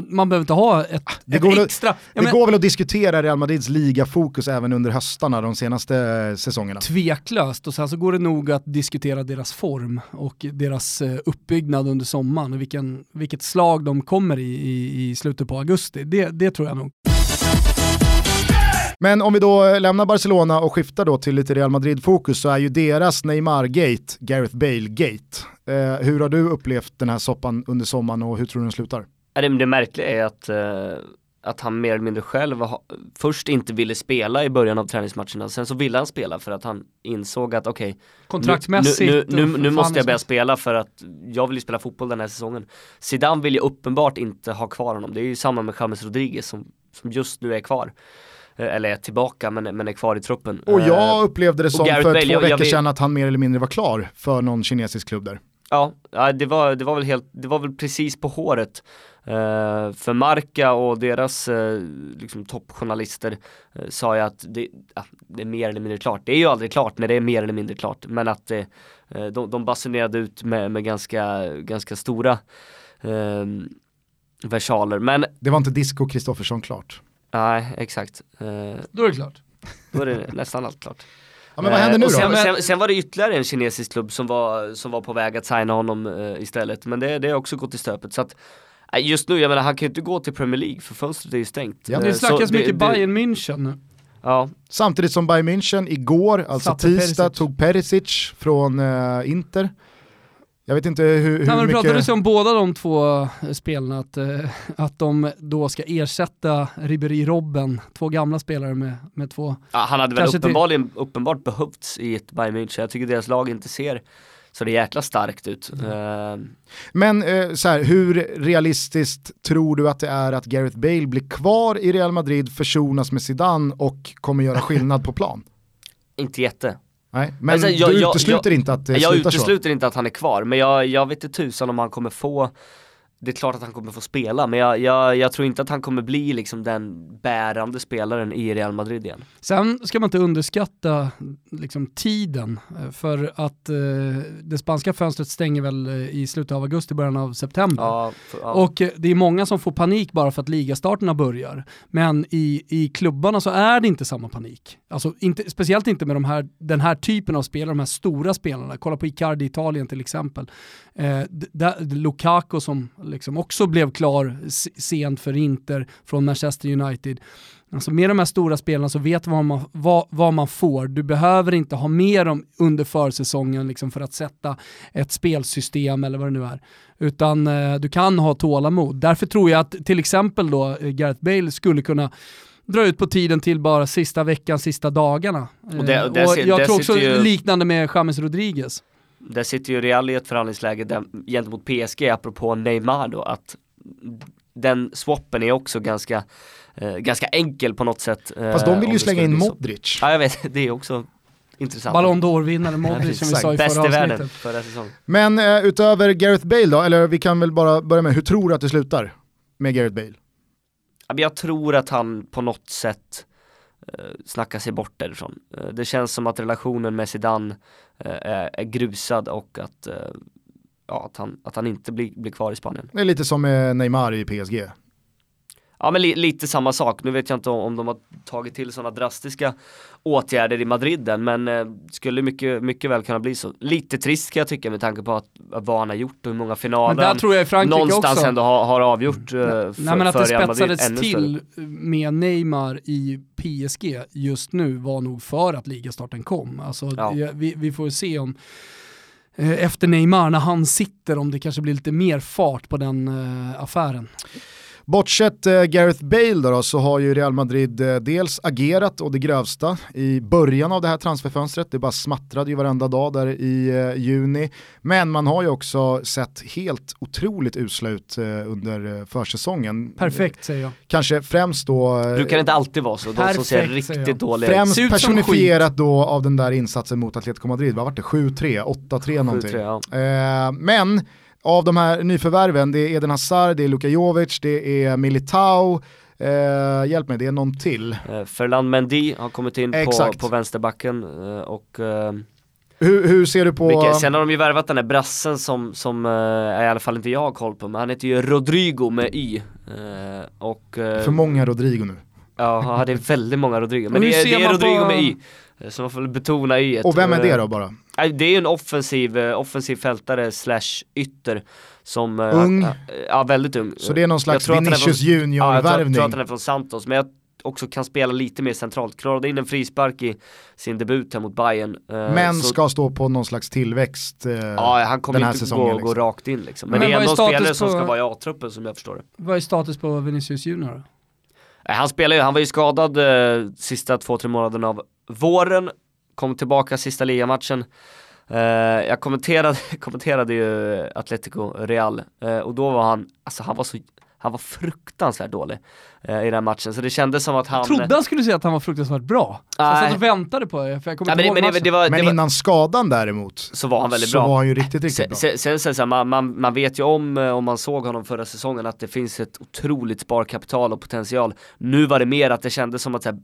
Man behöver inte ha ett, det ett går extra... Väl, det men, går väl att diskutera Real Madrids ligafokus även under höstarna de senaste säsongerna? Tveklöst, och sen så går det nog att diskutera deras form och deras eh, uppbyggnad under sommaren och vilken, vilket slag de kommer i, i, i slutet på augusti. Det, det tror jag nog. Men om vi då lämnar Barcelona och skiftar då till lite Real Madrid-fokus så är ju deras Neymar-gate Gareth Bale-gate. Eh, hur har du upplevt den här soppan under sommaren och hur tror du den slutar? Det, det märkliga är att, eh, att han mer eller mindre själv ha, först inte ville spela i början av träningsmatcherna, sen så ville han spela för att han insåg att okej, okay, kontraktsmässigt nu, nu, nu, nu måste jag börja spela för att jag vill ju spela fotboll den här säsongen. Zidane vill ju uppenbart inte ha kvar honom, det är ju samma med James Rodriguez som, som just nu är kvar. Eh, eller är tillbaka men, men är kvar i truppen. Och jag eh, upplevde det som för Bale, två veckor jag, sedan att han mer eller mindre var klar för någon kinesisk klubb där. Ja, det var, det var väl helt, det var väl precis på håret. Uh, för Marca och deras uh, liksom toppjournalister uh, sa ju att det, uh, det, är mer eller mindre klart. Det är ju aldrig klart när det är mer eller mindre klart. Men att det, de, de basunerade ut med, med ganska, ganska stora versaler. Men det var inte Disco Kristoffersson klart. Nej, exakt. Uh, då är det klart. Då är det nästan allt klart. Ja, men vad händer nu då? Sen, sen, sen, var det ytterligare en kinesisk klubb som var, som var på väg att signa honom uh, istället. Men det, det har också gått i stöpet. Så att, just nu, jag menar han kan ju inte gå till Premier League för fönstret är ju stängt. Ja. Det snackas mycket det, Bayern München nu. Ja. Samtidigt som Bayern München igår, alltså Satte tisdag, Perisic. tog Perisic från uh, Inter. Jag vet inte hur, hur Nej, men mycket... pratades om båda de två eh, spelarna, att, eh, att de då ska ersätta Ribéry Robben, två gamla spelare med, med två... Ja, han hade väl uppenbarligen, till... uppenbart behövts i ett Bayern München. Jag tycker deras lag inte ser så det är jäkla starkt ut. Mm. Men uh, så här, hur realistiskt tror du att det är att Gareth Bale blir kvar i Real Madrid, försonas med Zidane och kommer göra skillnad på plan? Inte jätte. Nej, men alltså, jag, du utesluter jag, inte att det Jag utesluter så. inte att han är kvar, men jag, jag vet inte tusan om han kommer få det är klart att han kommer få spela, men jag, jag, jag, tror inte att han kommer bli liksom den bärande spelaren i Real Madrid igen. Sen ska man inte underskatta liksom, tiden, eh, för att eh, det spanska fönstret stänger väl eh, i slutet av augusti, början av september. Ja, för, ja. Och eh, det är många som får panik bara för att ligastarterna börjar. Men i, i klubbarna så är det inte samma panik. Alltså, inte, speciellt inte med de här, den här typen av spelare, de här stora spelarna. Kolla på Icardi i Italien till exempel. Eh, Lukaku som liksom också blev klar sent för Inter från Manchester United. Alltså med de här stora spelarna så vet man vad, vad, vad man får. Du behöver inte ha med dem under försäsongen liksom för att sätta ett spelsystem eller vad det nu är. Utan eh, du kan ha tålamod. Därför tror jag att till exempel då eh, Gareth Bale skulle kunna dra ut på tiden till bara sista veckan, sista dagarna. Och, det, och, det, och jag tror också ju... liknande med James Rodriguez där sitter ju Real i ett förhandlingsläge där, gentemot PSG, apropå Neymar då, att den swappen är också ganska, eh, ganska enkel på något sätt. Eh, Fast de vill ju slänga in Modric. Ja jag vet, det är också intressant. Ballon d'Or-vinnare Modric som vi sa i Bäst förra i världen förra säsongen. Men eh, utöver Gareth Bale då, eller vi kan väl bara börja med, hur tror du att det slutar med Gareth Bale? Jag tror att han på något sätt Eh, snacka sig bort därifrån. Eh, det känns som att relationen med Zidane eh, är, är grusad och att, ja, att, han, att han inte blir, blir kvar i Spanien. Det är lite som med Neymar i PSG. Ja men li lite samma sak, nu vet jag inte om de har tagit till sådana drastiska åtgärder i Madrid än, men eh, skulle mycket, mycket väl kunna bli så. Lite trist kan jag tycka med tanke på att, vad han har gjort och hur många finaler han någonstans också. ändå har, har avgjort eh, för, Nej, men att det spetsades till med Neymar i PSG just nu var nog för att ligastarten kom. Alltså, ja. vi, vi får se om eh, efter Neymar, när han sitter, om det kanske blir lite mer fart på den uh, affären. Bortsett eh, Gareth Bale då, så har ju Real Madrid eh, dels agerat och det grövsta i början av det här transferfönstret. Det bara smattrade ju varenda dag där i eh, juni. Men man har ju också sett helt otroligt usla ut eh, under eh, försäsongen. Perfekt säger jag. Kanske främst då... Eh, Brukar inte alltid vara så? De som ser riktigt dåliga ut. Främst personifierat då av den där insatsen mot Atletico Madrid. Vad var det? 7-3, 8-3 någonting. 7-3, ja. men av de här nyförvärven, det är Eden Hazard, det är Luka Jovic, det är Militao, eh, hjälp mig, det är någon till. Eh, Ferland Mendy har kommit in på, på vänsterbacken eh, och eh, hur, hur, ser du på... Vilka, sen har de ju värvat den där brassen som, som uh, i alla fall inte jag har koll på, men han heter ju Rodrigo med Y. Uh, och, För många Rodrigo nu. Ja, det är väldigt många Rodrigo. Men det är, det är Rodrigo på... med Y. Så man får betona Y. Och vem är det då bara? Det är ju en offensiv, offensiv fältare slash ytter. Som, ung? Ja, väldigt ung. Så det är någon slags Vinicius Junior-värvning? Ja, jag tror att han är från Santos. Men jag också kan spela lite mer centralt. Klarade in en frispark i sin debut här mot Bayern. Eh, men så... ska stå på någon slags tillväxt eh, Ja, han kommer inte säsongen, gå, liksom. gå rakt in liksom. Men, men det är ändå spelare på... som ska vara i A-truppen som jag förstår det. Vad är status på Vinicius Junior då? Han spelar ju, han var ju skadad eh, sista två, tre månaderna av våren. Kom tillbaka sista ligamatchen. Uh, jag kommenterade, kommenterade ju Atletico Real uh, och då var han, alltså han var så han var fruktansvärt dålig eh, i den matchen, så det kändes som att han... Jag trodde han skulle säga att han var fruktansvärt bra. Så jag satt och väntade på det, för jag kommer inte ihåg men, det, det var, men innan skadan däremot, så var han väldigt så bra. Så var han ju riktigt, riktigt bra. Sen, sen, sen så här, man, man, man, vet ju om, eh, om man såg honom förra säsongen, att det finns ett otroligt sparkapital och potential. Nu var det mer att det kändes som att, så här,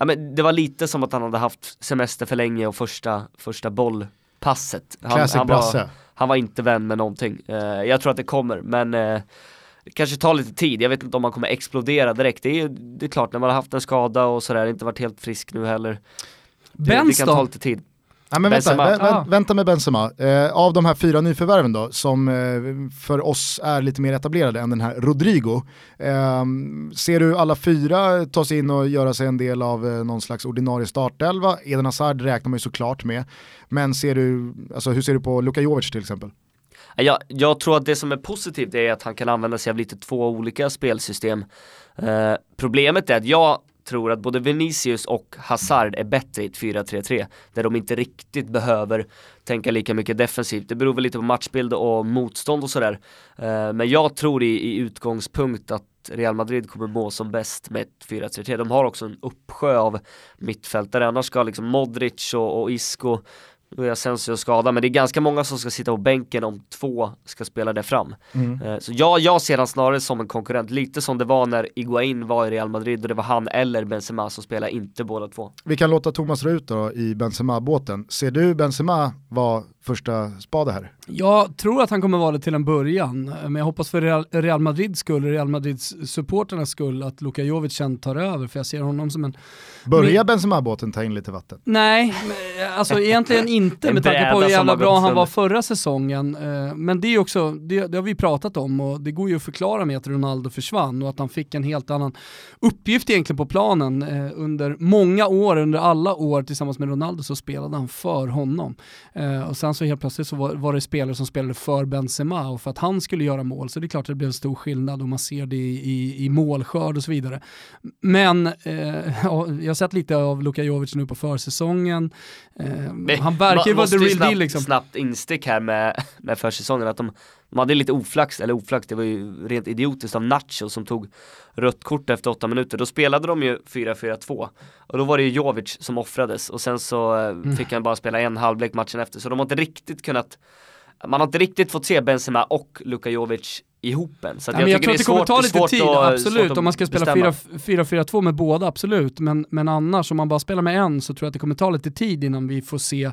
ja, men det var lite som att han hade haft semester för länge och första, första bollpasset. Han, Classic han, var, han var inte vän med någonting. Uh, jag tror att det kommer, men uh, det kanske tar lite tid, jag vet inte om man kommer explodera direkt. Det är, det är klart, när man har haft en skada och sådär, inte varit helt frisk nu heller. Det, det kan ta lite tid. Ja, men vänta, vä ah. vänta med Benzema. Eh, av de här fyra nyförvärven då, som eh, för oss är lite mer etablerade än den här Rodrigo, eh, ser du alla fyra ta sig in och göra sig en del av eh, någon slags ordinarie startelva? Eden Hazard räknar man ju såklart med, men ser du, alltså, hur ser du på Luka Jovic till exempel? Jag, jag tror att det som är positivt är att han kan använda sig av lite två olika spelsystem. Eh, problemet är att jag tror att både Vinicius och Hazard är bättre i ett 4-3-3 där de inte riktigt behöver tänka lika mycket defensivt. Det beror väl lite på matchbild och motstånd och sådär. Eh, men jag tror i, i utgångspunkt att Real Madrid kommer må som bäst med ett 4-3-3. De har också en uppsjö av mittfältare, annars ska liksom Modric och, och Isco nu är Asensio skadad, men det är ganska många som ska sitta på bänken om två ska spela det fram. Mm. Eh, så jag, jag ser han snarare som en konkurrent, lite som det var när Iguain var i Real Madrid och det var han eller Benzema som spelade, inte båda två. Vi kan låta Thomas dra ut då i Benzema-båten. Ser du Benzema vara första spade här? Jag tror att han kommer vara det till en början, men jag hoppas för Real, Madrids skull, Real Madrids supporternas skull, att Luka Jovic sen tar över, för jag ser honom som en... Börjar Benzema-båten ta in lite vatten? Nej, alltså egentligen inte med tanke på hur jävla bra han var förra säsongen. Eh, men det är också, det, det, har vi pratat om och det går ju att förklara med att Ronaldo försvann och att han fick en helt annan uppgift egentligen på planen. Eh, under många år, under alla år tillsammans med Ronaldo så spelade han för honom. Eh, och sen så helt plötsligt så var, var det spelare som spelade för Benzema och för att han skulle göra mål så det är klart att det blev en stor skillnad och man ser det i, i, i målskörd och så vidare. Men eh, jag har sett lite av Luka Jovic nu på försäsongen. Eh, han verkar ju vara the real deal liksom. Snabbt instick här med, med försäsongen att de, de hade lite oflax, eller oflax, det var ju rent idiotiskt av Nacho som tog rött kort efter åtta minuter. Då spelade de ju 4-4-2 och då var det ju Jovic som offrades och sen så eh, mm. fick han bara spela en halvlek matchen efter så de har inte riktigt kunnat man har inte riktigt fått se Benzema och Luka Jovic ihop än. Så ja, jag, jag tror att det kommer ta lite tid, att, absolut. Om man ska spela 4-4-2 med båda, absolut. Men, men annars, om man bara spelar med en så tror jag att det kommer ta lite tid innan vi får se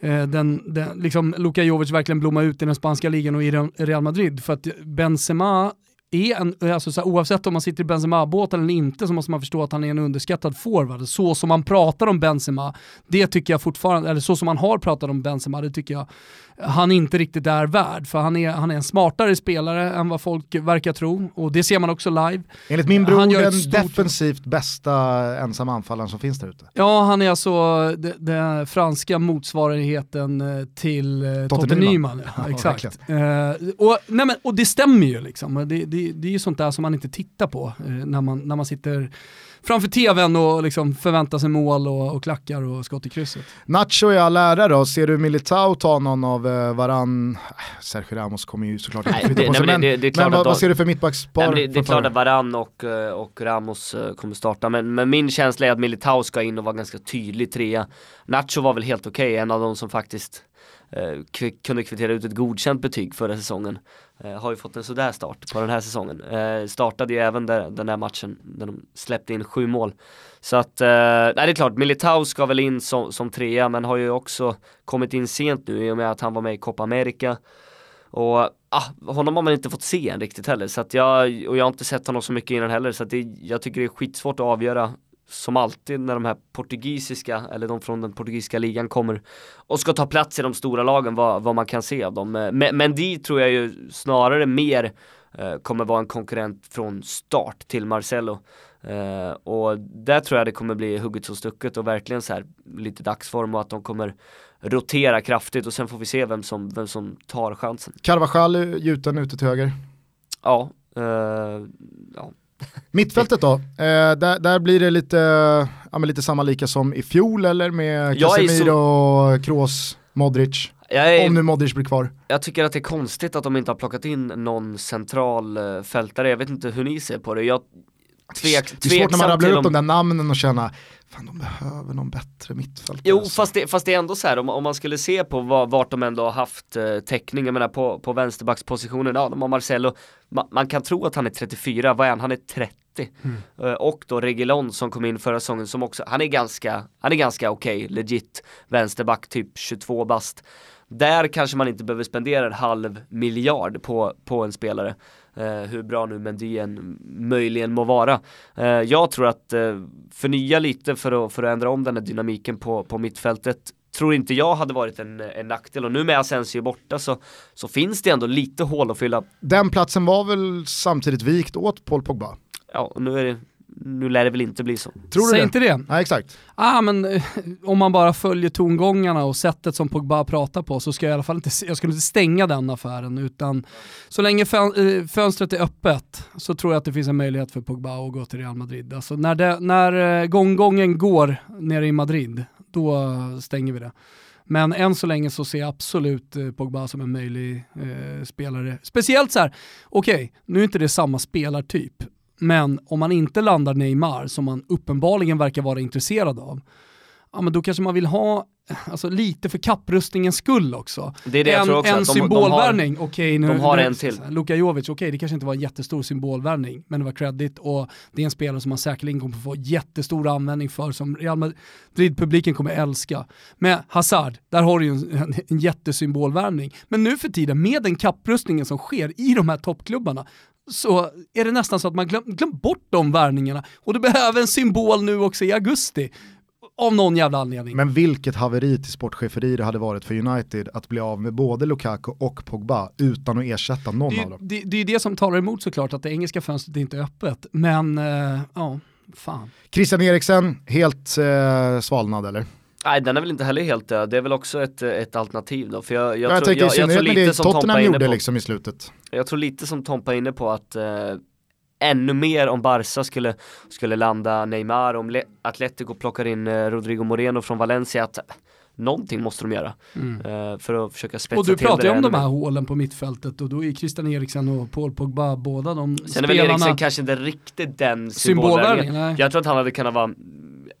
Eh, den, den, liksom Luka Jovic verkligen blomma ut i den spanska ligan och i Real Madrid. För att Benzema är en, eh, alltså så här, oavsett om man sitter i Benzema-båten eller inte så måste man förstå att han är en underskattad forward. Så som man pratar om Benzema, det tycker jag fortfarande, eller så som man har pratat om Benzema, det tycker jag han inte riktigt är värd. För han är, han är en smartare spelare än vad folk verkar tro och det ser man också live. Enligt min bror den stort... defensivt bästa ensam anfallaren som finns där ute. Ja, han är alltså den franska motsvarigheten eh, till eh, Totte Nyman. Ja, exakt. Ja, uh, och, nej men, och det stämmer ju liksom. Det, det, det är ju sånt där som man inte tittar på uh, när, man, när man sitter framför tvn och liksom förväntar sig mål och, och klackar och skott i krysset. Nacho i all ära då, ser du Militao ta någon av eh, varann, Sergio Ramos kommer ju såklart inte flytta på sig, men, det, det, men vad, vad, ser du för mittbackspar? Det, det är klart att Varann och, eh, och Ramos eh, kommer starta, men, men min känsla är att Militao ska in och vara ganska tydlig trea. Nacho var väl helt okej, okay, en av de som faktiskt eh, kunde kvittera ut ett godkänt betyg förra säsongen. Eh, har ju fått en sådär start på den här säsongen. Eh, startade ju även där, den där matchen där de släppte in sju mål. Så att, eh, nej det är klart, Militao ska väl in som, som trea men har ju också kommit in sent nu i och med att han var med i Copa America. Och ah, honom har man inte fått se än riktigt heller. Så att jag, och jag har inte sett honom så mycket innan heller. Så att det, jag tycker det är skitsvårt att avgöra som alltid när de här portugisiska, eller de från den portugisiska ligan kommer och ska ta plats i de stora lagen, vad, vad man kan se av dem. Eh, men, men de tror jag ju snarare mer eh, kommer vara en konkurrent från start till Marcelo. Eh, och där tror jag det kommer bli hugget som stucket och verkligen så här lite dagsform och att de kommer rotera kraftigt och sen får vi se vem som, vem som tar chansen. Carvajal gjuten ute till höger. Ja, uh, ja. Mittfältet då, eh, där, där, blir det lite, ja, lite samma lika som i fjol eller med Casemiro, så... Kroos, Modric? Är, om nu Modric blir kvar. Jag tycker att det är konstigt att de inte har plockat in någon central uh, fältare. Jag vet inte hur ni ser på det. Jag, tvek, det är svårt när man rabblar upp de där namnen och känna, fan de behöver någon bättre mittfältare. Jo alltså. fast, det, fast det är ändå så här, om, om man skulle se på vad, vart de ändå har haft eh, täckning, jag menar på, på vänsterbackspositionen, ja de har Marcelo, Ma, man kan tro att han är 34, vad är han? Han är 30. Mm. Uh, och då Regilon som kom in förra säsongen som också, han är ganska, han är ganska okej, okay, legit vänsterback, typ 22 bast. Där kanske man inte behöver spendera en halv miljard på, på en spelare. Eh, hur bra nu Mendy än möjligen må vara. Eh, jag tror att eh, förnya lite för att, för att ändra om den här dynamiken på, på mittfältet tror inte jag hade varit en, en nackdel och nu med Asensio borta så, så finns det ändå lite hål att fylla. Den platsen var väl samtidigt vikt åt Paul Pogba? Ja, och nu är det nu lär det väl inte bli så. Tror du Säg det? inte det. Nej, exakt. Ah, men, eh, om man bara följer tongångarna och sättet som Pogba pratar på så ska jag i alla fall inte, jag skulle inte stänga den affären utan så länge eh, fönstret är öppet så tror jag att det finns en möjlighet för Pogba att gå till Real Madrid. Alltså när, det, när eh, gånggången går nere i Madrid, då stänger vi det. Men än så länge så ser jag absolut Pogba som en möjlig eh, spelare. Speciellt så här, okej, okay, nu är inte det samma spelartyp, men om man inte landar Neymar, som man uppenbarligen verkar vara intresserad av, ja men då kanske man vill ha alltså, lite för kapprustningens skull också. Det är det en, jag tror också, en symbolvärvning, okej okay, nu, de har nu, en till. Luka Jovic, okej okay, det kanske inte var en jättestor symbolvärvning, men det var credit och det är en spelare som man säkerligen kommer få jättestor användning för, som Real Madrid-publiken kommer älska. Med Hazard, där har du ju en, en, en jättesymbolvärvning. Men nu för tiden, med den kapprustningen som sker i de här toppklubbarna, så är det nästan så att man glöm, glöm bort de värvningarna. Och du behöver en symbol nu också i augusti. Av någon jävla anledning. Men vilket haveri till sportcheferi det hade varit för United att bli av med både Lukaku och Pogba utan att ersätta någon det, av dem. Det, det är det som talar emot såklart, att det engelska fönstret inte är öppet. Men, uh, ja, fan. Christian Eriksen, helt uh, svalnad eller? Nej den är väl inte heller helt död, det är väl också ett, ett alternativ då. För jag, jag, jag, jag tänker jag, jag tror lite det som Tottenham gjorde på, liksom i slutet. Jag tror lite som Tompa är inne på att eh, ännu mer om Barca skulle, skulle landa Neymar, om Le Atletico plockar in eh, Rodrigo Moreno från Valencia, att någonting måste de göra. Mm. Uh, för att försöka spetsa till Och du pratar ju om de här hålen på mittfältet och då är Christian Eriksen och Paul Pogba båda de Sen spelarna. Sen är väl Eriksen kanske inte riktigt den symbolvärvningen. Jag tror att han hade kunnat vara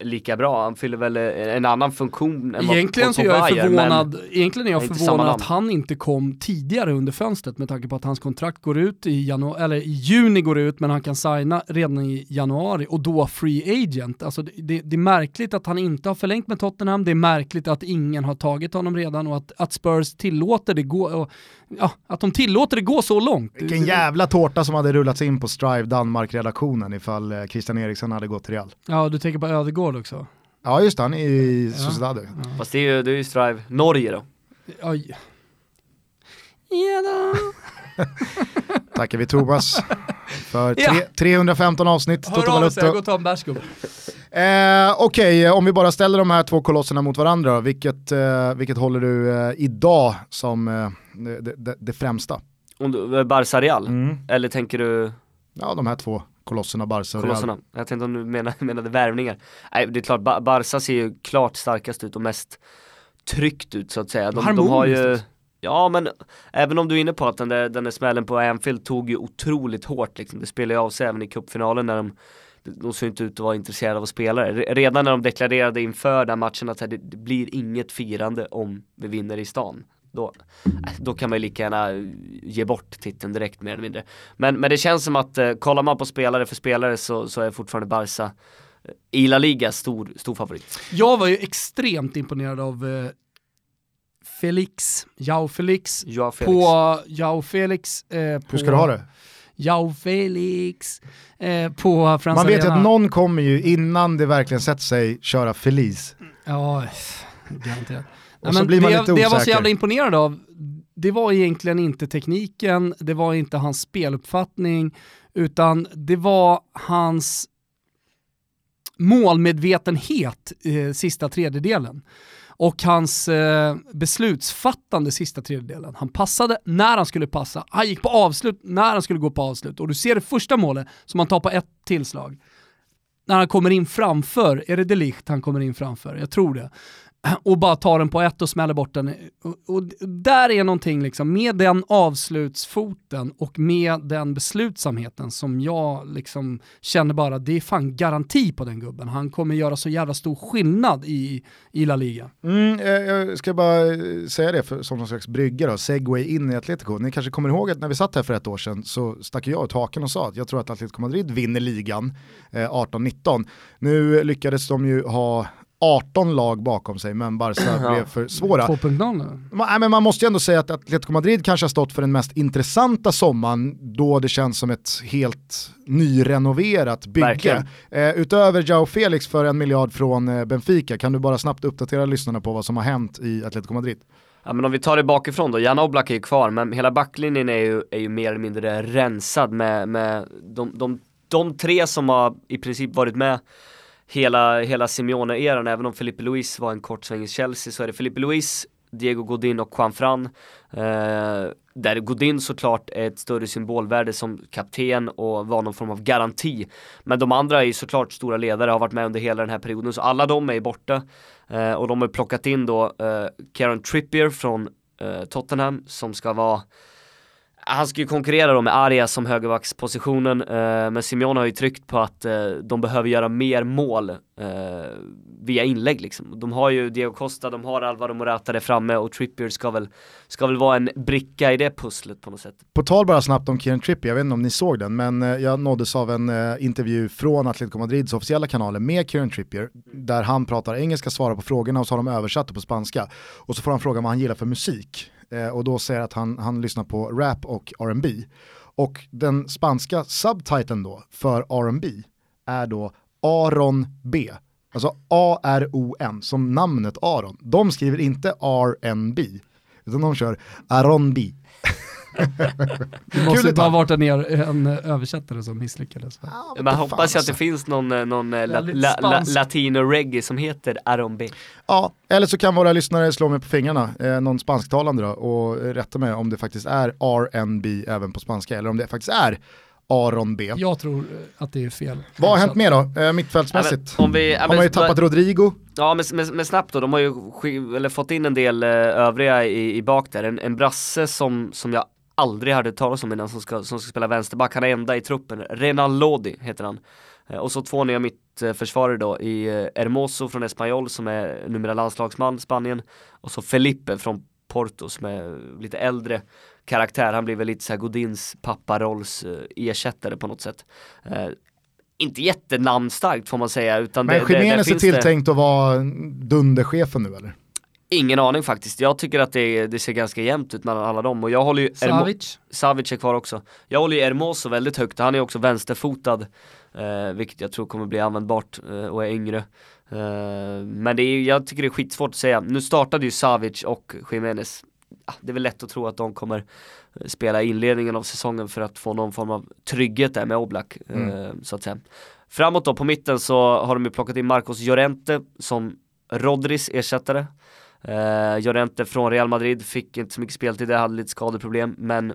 lika bra, han fyller väl en annan funktion än Egentligen så är jag förvånad, egentligen är jag förvånad att han inte kom tidigare under fönstret med tanke på att hans kontrakt går ut i januari, eller i juni går ut men han kan signa redan i januari och då free agent. Alltså det, det, det är märkligt att han inte har förlängt med Tottenham, det är märkligt att ingen har tagit honom redan och att, att Spurs tillåter det gå, och, ja, att de tillåter det gå så långt. Vilken jävla tårta som hade rullats in på Strive Danmark-redaktionen ifall eh, Christian Eriksson hade gått till Real. Ja, du tänker på Ödegård också? Ja just det, han är i ja. Sociedad. Ja. Fast det är ju, det är ju Strive Norge då. Ja. Tackar vi Thomas för tre, ja. 315 avsnitt. Hör av sig, jag går och tar en bärs Eh, Okej, okay, om vi bara ställer de här två kolosserna mot varandra, vilket, eh, vilket håller du eh, idag som eh, det, det, det, främsta? Om du, Barca Real? Mm. Eller tänker du? Ja, de här två kolosserna, Barca och kolosserna. Real. Jag tänkte om du menade, menade värvningar. Nej, det är klart, ba Barca ser ju klart starkast ut och mest tryckt ut så att säga. De, de har ju Ja men även om du är inne på att den där, den där smällen på Anfield tog ju otroligt hårt liksom. Det spelade ju av sig även i cupfinalen när de de såg inte ut att vara intresserade av att spela det. Redan när de deklarerade inför den matchen att det, det blir inget firande om vi vinner i stan. Då, äh, då kan man ju lika gärna ge bort titeln direkt mer eller mindre. Men, men det känns som att eh, kollar man på spelare för spelare så, så är fortfarande Barca eh, i La Liga stor, stor favorit. Jag var ju extremt imponerad av eh, Felix, Jao Felix, Joao Felix. på Jao Felix. Eh, på Hur ska du ha det? Jao Felix eh, på Frans Man vet ju Arena. att någon kommer ju innan det verkligen sätter sig köra Feliz. Ja, garanterat. Och så blir man det, lite det jag var så osäker. jävla imponerad av, det var egentligen inte tekniken, det var inte hans speluppfattning, utan det var hans målmedvetenhet eh, sista tredjedelen. Och hans eh, beslutsfattande sista tredjedelen. Han passade när han skulle passa, han gick på avslut när han skulle gå på avslut. Och du ser det första målet som han tar på ett tillslag. När han kommer in framför, är det Delicht han kommer in framför? Jag tror det och bara tar den på ett och smäller bort den. Och, och där är någonting liksom, med den avslutsfoten och med den beslutsamheten som jag liksom känner bara, det är fan garanti på den gubben. Han kommer göra så jävla stor skillnad i, i La Liga. Mm, eh, jag ska bara eh, säga det för, som någon slags brygga då, segway in i Atletico. Ni kanske kommer ihåg att när vi satt här för ett år sedan så stack jag ut haken och sa att jag tror att Atletico Madrid vinner ligan eh, 18-19. Nu lyckades de ju ha 18 lag bakom sig men Barca blev för svåra. 2.0 nu. Man, nej, men man måste ju ändå säga att Atletico Madrid kanske har stått för den mest intressanta sommaren då det känns som ett helt nyrenoverat bygge. Eh, utöver Jao Felix för en miljard från eh, Benfica, kan du bara snabbt uppdatera lyssnarna på vad som har hänt i Atletico Madrid? Ja men om vi tar det bakifrån då, Jan Oblak är ju kvar men hela backlinjen är ju, är ju mer eller mindre rensad med, med de, de, de tre som har i princip varit med hela, hela Simeone-eran, även om Felipe Luis var en kort sväng i Chelsea så är det Felipe Luis, Diego Godin och Juan Fran. Eh, där Godin såklart är ett större symbolvärde som kapten och var någon form av garanti. Men de andra är ju såklart stora ledare, har varit med under hela den här perioden, så alla de är borta. Eh, och de har plockat in då eh, Karen Trippier från eh, Tottenham som ska vara han ska ju konkurrera då med Arias som högerbackspositionen, eh, men Simeone har ju tryckt på att eh, de behöver göra mer mål eh, via inlägg liksom. De har ju Diego Costa, de har Alvaro Morata där framme och Trippier ska väl, ska väl vara en bricka i det pusslet på något sätt. På tal bara snabbt om Kieran Trippier, jag vet inte om ni såg den, men eh, jag nåddes av en eh, intervju från Atletico Madrids officiella kanaler med Kieran Trippier, där han pratar engelska, svarar på frågorna och så har de översatt det på spanska. Och så får han fråga vad han gillar för musik. Eh, och då säger att han, han lyssnar på rap och R&B. Och den spanska subtiteln då för R&B är då Aron B. Alltså A-R-O-N, som namnet Aron. De skriver inte R&B, utan de kör Aron B. Det måste Kul bara detalj. varit en, en översättare som misslyckades. Man hoppas ju att det finns någon, eh, någon eh, la, la, la, latino-reggae som heter Aron B. Ja, eller så kan våra lyssnare slå mig på fingrarna, eh, någon spansktalande då, och rätta mig om det faktiskt är R&B även på spanska, eller om det faktiskt är Aron B. Jag tror att det är fel. Vad har hänt mer då, eh, mittfältsmässigt? Ja, men om vi, ja, har men- man ju tappat Rodrigo, Ja men, men, men snabbt då, de har ju eller fått in en del eh, övriga i, i bak där. En, en brasse som, som jag aldrig hade talas om innan som ska, som ska spela vänsterback, han är enda i truppen. Renan Lodi heter han. Eh, och så två nya mittförsvarare då i eh, Hermoso från Espanyol som är numera landslagsman Spanien. Och så Felipe från Porto som är lite äldre karaktär. Han blir väl lite såhär Godins papparolls eh, ersättare på något sätt. Eh, inte jättenamnstarkt får man säga utan men Jiménez är finns det- tilltänkt att vara dunderchefen nu eller? Ingen aning faktiskt. Jag tycker att det, det ser ganska jämnt ut mellan alla dem och jag håller ju Ermo- Savic. Savic är kvar också. Jag håller ju Hermoso väldigt högt, han är också vänsterfotad eh, Vilket jag tror kommer bli användbart eh, och är yngre eh, Men det är, jag tycker det är skitsvårt att säga. Nu startade ju Savic och Jiménez ah, Det är väl lätt att tro att de kommer eh, spela inledningen av säsongen för att få någon form av trygghet där med Oblak eh, Mm. så att säga. Framåt då på mitten så har de ju plockat in Marcos Llorente som Rodris ersättare Uh, Llorente från Real Madrid fick inte så mycket speltid, hade lite skadeproblem men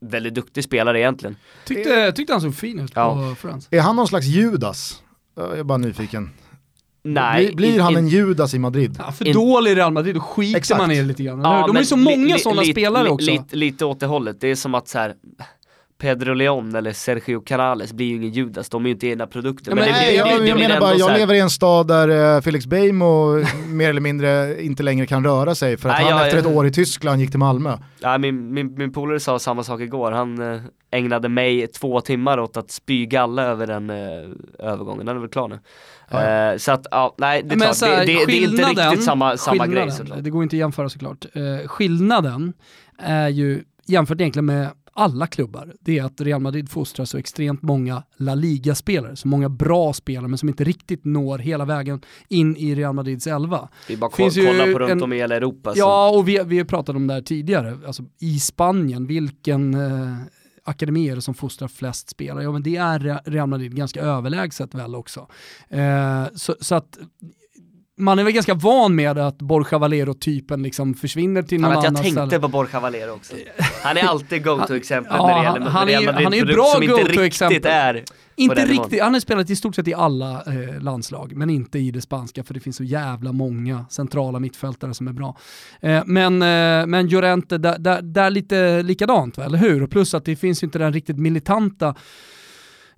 väldigt duktig spelare egentligen. Tyckte, tyckte han såg fin ut Ja. på Friends. Är han någon slags Judas? Jag är bara nyfiken. Nej, blir blir in- han in- en Judas i Madrid? Ja, för In- dålig i Real Madrid, då skiter Exakt. man i det lite grann. hur? De är men ju så många li- sådana li- spelare li- också. Lite, lite åt det hållet, det är som att så här. Pedro Leon eller Sergio Canales blir ju ingen Judas, de är ju inte egna produkter. Ja, men, men det, nej, det, jag, det, jag menar bara, jag lever i en stad där uh, Felix Beijmo mer eller mindre inte längre kan röra sig för att nej, han jag, efter ett år i Tyskland gick till Malmö. Ja, min, min, min polare sa samma sak igår, han uh, ägnade mig två timmar åt att spy galla över den uh, övergången, den är väl klar nu. Ja. Uh, så att, ja, nej det, men, så här, det, det, det, är inte riktigt samma, samma grej såklart. Det går inte att jämföra såklart. Uh, skillnaden är ju jämfört egentligen med alla klubbar, det är att Real Madrid fostrar så extremt många La Liga-spelare, så många bra spelare men som inte riktigt når hela vägen in i Real Madrids elva. Är bara att kolla på runt en, om i hela Europa. Ja, så. och vi, vi pratat om det här tidigare, alltså i Spanien, vilken eh, akademi är det som fostrar flest spelare? Ja men det är Real Madrid ganska överlägset väl också. Eh, så, så att man är väl ganska van med att Borja Valero-typen liksom försvinner till någon annan ställe. Jag tänkte på Borja Valero också. Han är alltid go-to-exempel ja, när det gäller han Real Madrid han är bra som inte riktigt är inte riktigt, han har spelat i stort sett i alla eh, landslag, men inte i det spanska för det finns så jävla många centrala mittfältare som är bra. Eh, men, eh, men Llorente, där, där, där lite likadant, va? eller hur? Plus att det finns ju inte den riktigt militanta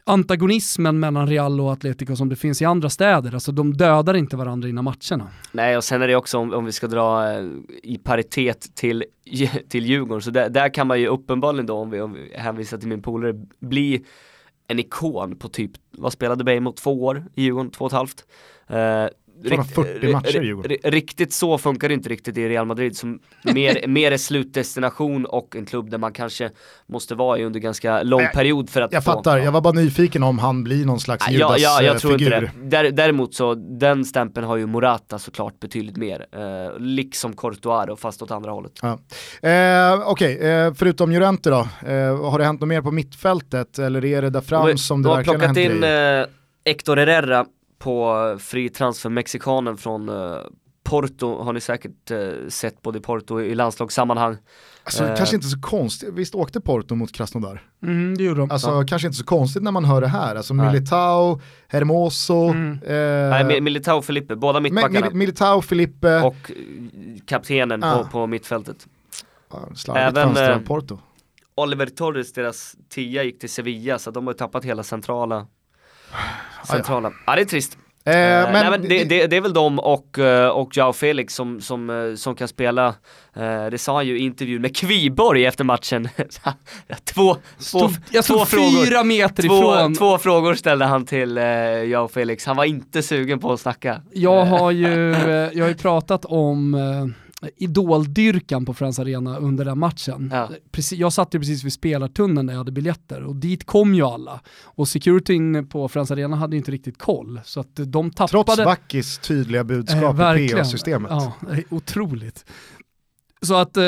antagonismen mellan Real och Atletico som det finns i andra städer. Alltså de dödar inte varandra innan matcherna. Nej och sen är det också om, om vi ska dra eh, i paritet till, till Djurgården, så där, där, kan man ju uppenbarligen då, om vi, om vi hänvisar till min polare, bli en ikon på typ, vad spelade Bejmo? mot två år i Djurgården, två och ett halvt. Uh, Rikt, 40 matcher Djurgården. Riktigt så funkar det inte riktigt i Real Madrid som mer, mer är slutdestination och en klubb där man kanske måste vara i under ganska lång Nej, period för att Jag få, fattar, jag var bara nyfiken om han blir någon slags Judas ja, ja, jag tror figur. inte det. Däremot så, den stämpeln har ju Morata såklart betydligt mer. Eh, liksom Courtois fast åt andra hållet. Ja. Eh, Okej, okay. eh, förutom Jurente då, eh, har det hänt något mer på mittfältet eller är det där fram som det verkligen har plockat in eh, Hector Herrera på fri transfer mexikanen från uh, Porto har ni säkert uh, sett både i Porto och i landslagssammanhang. Alltså uh, kanske inte så konstigt, visst åkte Porto mot Krasnodar? Mm, det gjorde de. Alltså ja. kanske inte så konstigt när man hör det här, alltså Nej. Militao, Hermoso. Mm. Eh, Nej, Militao och Felipe, båda mittbackarna. Militao, Felipe. Och kaptenen ah. på, på mittfältet. Ja, Även eh, Porto. Oliver Torres, deras tia, gick till Sevilla så de har tappat hela centrala Centrala. Ja, det är trist. Eh, men, nej, men det, det, det, är väl de och, eh, och Jao Felix som, som, eh, som kan spela, eh, det sa han ju i intervjun med Kviborg efter matchen. två, stod, två, jag stod fyra frågor, meter två, ifrån. Två frågor ställde han till eh, Jao Felix, han var inte sugen på att snacka. Jag har ju, jag har ju pratat om idoldyrkan på Friends Arena under den matchen. Ja. Precis, jag satt ju precis vid spelartunneln där jag hade biljetter och dit kom ju alla. Och securityn på Friends Arena hade inte riktigt koll. Så att de tappade... Trots Vackis tydliga budskap eh, i PA-systemet. Ja, otroligt. Så att eh,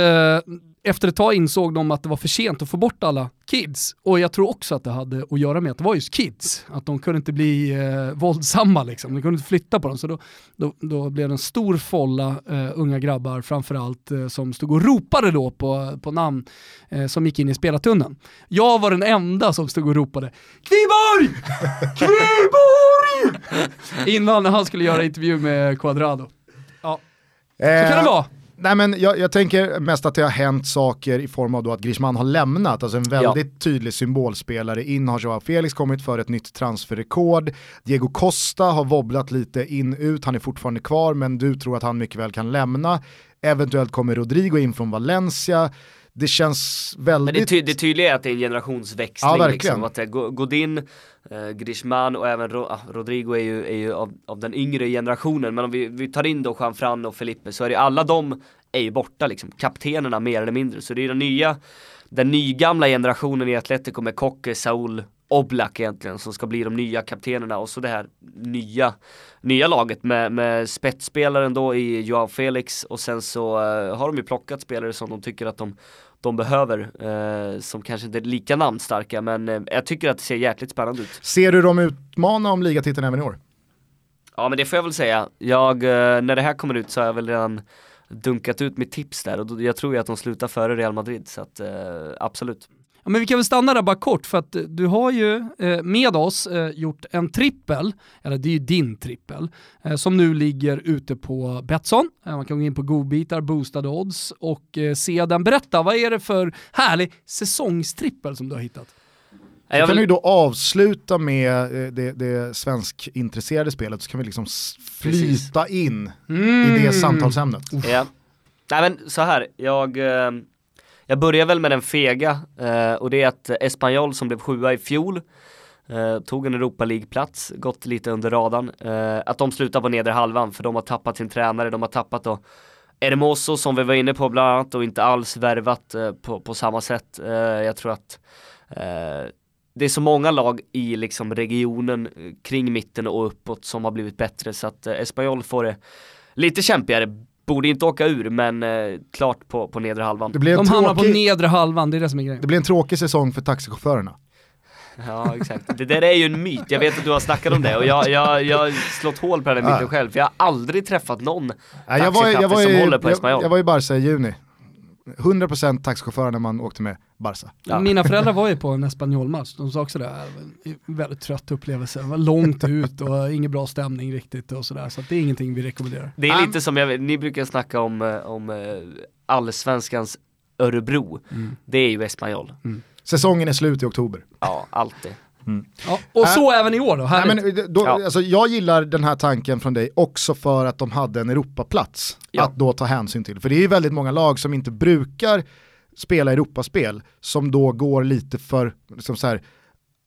efter ett tag insåg de att det var för sent att få bort alla kids. Och jag tror också att det hade att göra med att det var just kids. Att de kunde inte bli eh, våldsamma liksom. De kunde inte flytta på dem. Så då, då, då blev det en stor folla eh, unga grabbar framförallt eh, som stod och ropade då på, på namn eh, som gick in i spelartunneln. Jag var den enda som stod och ropade Kviborg! Kviborg! Innan han skulle göra intervju med Quadrado. Ja, så kan det eh, vara. Nej men jag, jag, tänker mest att det har hänt saker i form av då att Griezmann har lämnat, alltså en väldigt ja. tydlig symbolspelare. In har Joao Felix kommit för ett nytt transferrekord. Diego Costa har wobblat lite in ut, han är fortfarande kvar men du tror att han mycket väl kan lämna. Eventuellt kommer Rodrigo in från Valencia. Det känns väldigt... Men det, ty det tydliga är att det är en generationsväxling. Ja, liksom, att det är Godin, Eh, Griezmann och även Ro ah, Rodrigo är ju, är ju av, av, den yngre generationen. Men om vi, vi tar in då Juan och Felipe så är det alla de är ju borta liksom. Kaptenerna mer eller mindre. Så det är den nya, den nygamla generationen i Atletico med Kocke, Saul, Oblak egentligen som ska bli de nya kaptenerna och så det här nya, nya laget med, med spetsspelaren då i Joao Felix och sen så uh, har de ju plockat spelare som de tycker att de de behöver, eh, som kanske inte är lika namnstarka, men eh, jag tycker att det ser jäkligt spännande ut. Ser du dem utmana om ligatiteln även i år? Ja men det får jag väl säga. Jag, eh, när det här kommer ut så har jag väl redan dunkat ut mitt tips där och då, jag tror ju att de slutar före Real Madrid så att eh, absolut. Ja, men vi kan väl stanna där bara kort för att du har ju eh, med oss eh, gjort en trippel, eller det är ju din trippel, eh, som nu ligger ute på Betsson. Eh, man kan gå in på godbitar, boostade odds och eh, se den. Berätta, vad är det för härlig säsongstrippel som du har hittat? Så kan vi då avsluta med eh, det, det svenskintresserade spelet så kan vi liksom flyta Precis. in mm. i det samtalsämnet. Ja. Nej men så här, jag, eh, jag börjar väl med den fega eh, och det är att Espanyol som blev sjua i fjol eh, tog en Europa League-plats, gått lite under radarn. Eh, att de slutar på nedre halvan för de har tappat sin tränare, de har tappat då Hermoso som vi var inne på bland annat och inte alls värvat eh, på, på samma sätt. jag tror att det är så många lag i liksom regionen kring mitten och uppåt som har blivit bättre så att eh, Espanyol får det lite kämpigare. Borde inte åka ur men eh, klart på, på nedre halvan. Det blir De hamnar på nedre halvan, det är det som är grejen. Det blir en tråkig säsong för taxichaufförerna. Ja exakt, det där är ju en myt, jag vet att du har snackat om det och jag, jag, jag har slått hål på den myten själv för jag har aldrig träffat någon taxichaufför som håller på Espanyol. Jag, jag var i Barca i juni 100% taxichaufförer när man åkte med Barca. Ja. Mina föräldrar var ju på en Espanyol-match, de sa också det, väldigt trött upplevelse, det var långt ut och ingen bra stämning riktigt och sådär, så det är ingenting vi rekommenderar. Det är lite som, jag, ni brukar snacka om, eh, om eh, allsvenskans Örebro, mm. det är ju Espanyol. Mm. Säsongen är slut i oktober. Ja, alltid. Mm. Ja, och så äh, även i år då, nej, men eh, då ja. alltså, Jag gillar den här tanken från dig också för att de hade en Europaplats ja. att då ta hänsyn till. För det är ju väldigt många lag som inte brukar spela Europaspel som då går lite för, liksom så här,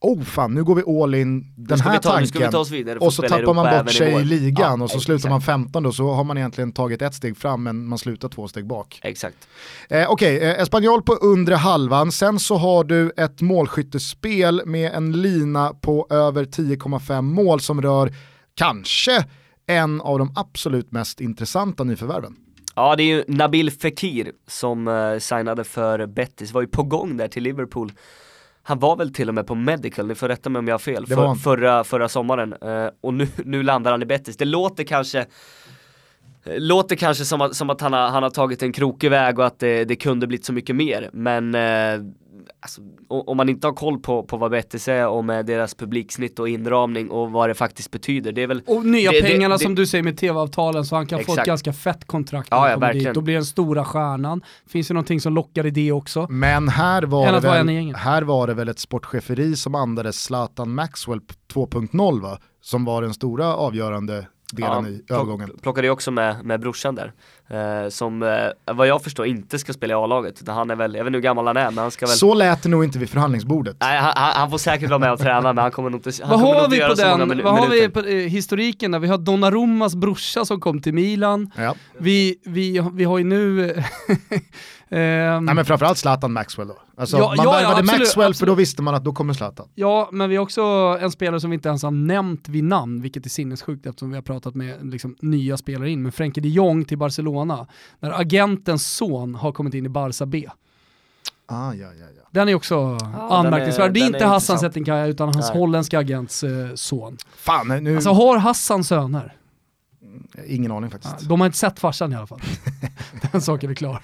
oh fan nu går vi all in den här ta, tanken och så tappar man bort sig i ligan ja, och så exakt. slutar man 15 och så har man egentligen tagit ett steg fram men man slutar två steg bak. Exakt. Eh, Okej, okay, eh, Espanyol på undre halvan, sen så har du ett målskyttespel med en lina på över 10,5 mål som rör kanske en av de absolut mest intressanta nyförvärven. Ja det är ju Nabil Fekir som uh, signade för Betis, var ju på gång där till Liverpool han var väl till och med på medical, ni får rätta mig om jag har fel, för, förra, förra sommaren. Uh, och nu, nu landar han i Betis. Det låter kanske Låter kanske som att, som att han, har, han har tagit en krokig väg och att det, det kunde blivit så mycket mer. Men uh, alltså, om man inte har koll på, på vad Betis är och med deras publiksnitt och inramning och vad det faktiskt betyder. Det är väl, och nya det, pengarna det, som du säger med tv-avtalen så han kan exakt. få ett ganska fett kontrakt ja, ja, verkligen. Då blir den stora stjärnan. Finns det någonting som lockar i det också? Men här var, det väl, här var det väl ett sportcheferi som andades Zlatan Maxwell 2.0 va? Som var den stora avgörande delen ja, i övergången. Plockade ju också med, med brorsan där. Eh, som eh, vad jag förstår inte ska spela i A-laget. Utan han är väl, jag vet inte hur gammal han är men han ska väl Så lät det nog inte vid förhandlingsbordet. Nej han, han får säkert vara med och träna men han kommer nog inte, han vad kommer har vi på den, Vad har vi på eh, historiken där? Vi har Donnarummas brorsa som kom till Milan. Ja. Vi, vi, vi har ju nu Nej men framförallt Zlatan Maxwell då. Alltså, ja, man ja, värvade ja, Maxwell absolut. för då visste man att då kommer Zlatan. Ja, men vi har också en spelare som vi inte ens har nämnt vid namn, vilket är sinnessjukt eftersom vi har pratat med liksom, nya spelare in. Men Frenkie de Jong till Barcelona, när agentens son har kommit in i Barca B. Ah, ja, ja, ja. Den är också ah, anmärkningsvärd. Det är inte Hassan Setinkaya utan hans Nej. holländska agents eh, son. Fan, nu... Alltså har Hassan söner? Ingen aning faktiskt. De har inte sett farsan i alla fall. Den saken är klar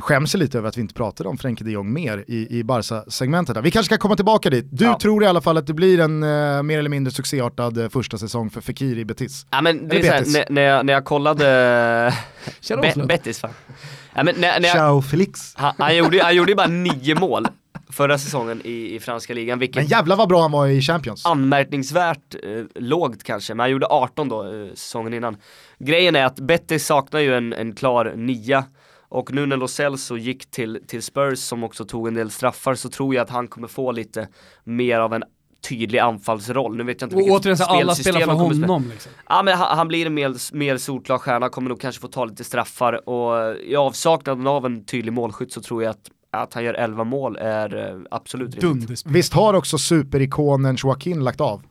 skäms lite över att vi inte pratade om Frenkie de Jong mer i, i Barca-segmentet. Vi kanske ska komma tillbaka dit. Du ja. tror i alla fall att det blir en uh, mer eller mindre succéartad uh, första säsong för Fekir i Betis. Ja men det är såhär, när, jag, när jag kollade Be Betis fan. Ja, men när, när jag, Ciao Felix. Han, han, gjorde, han gjorde bara nio mål förra säsongen i, i franska ligan. Vilket men jävlar vad bra han var i Champions. Anmärkningsvärt eh, lågt kanske, men han gjorde 18 då eh, säsongen innan. Grejen är att Betis saknar ju en, en klar nia och nu när Lo Celso gick till, till Spurs som också tog en del straffar så tror jag att han kommer få lite mer av en tydlig anfallsroll. Nu vet jag inte vilket och återigen, alla spelar för honom liksom. Ja men han, han blir en mer, mer solklar stjärna, kommer nog kanske få ta lite straffar och i avsaknaden av en tydlig målskytt så tror jag att att han gör 11 mål är eh, absolut rimligt. Visst har också superikonen Joaquin lagt av?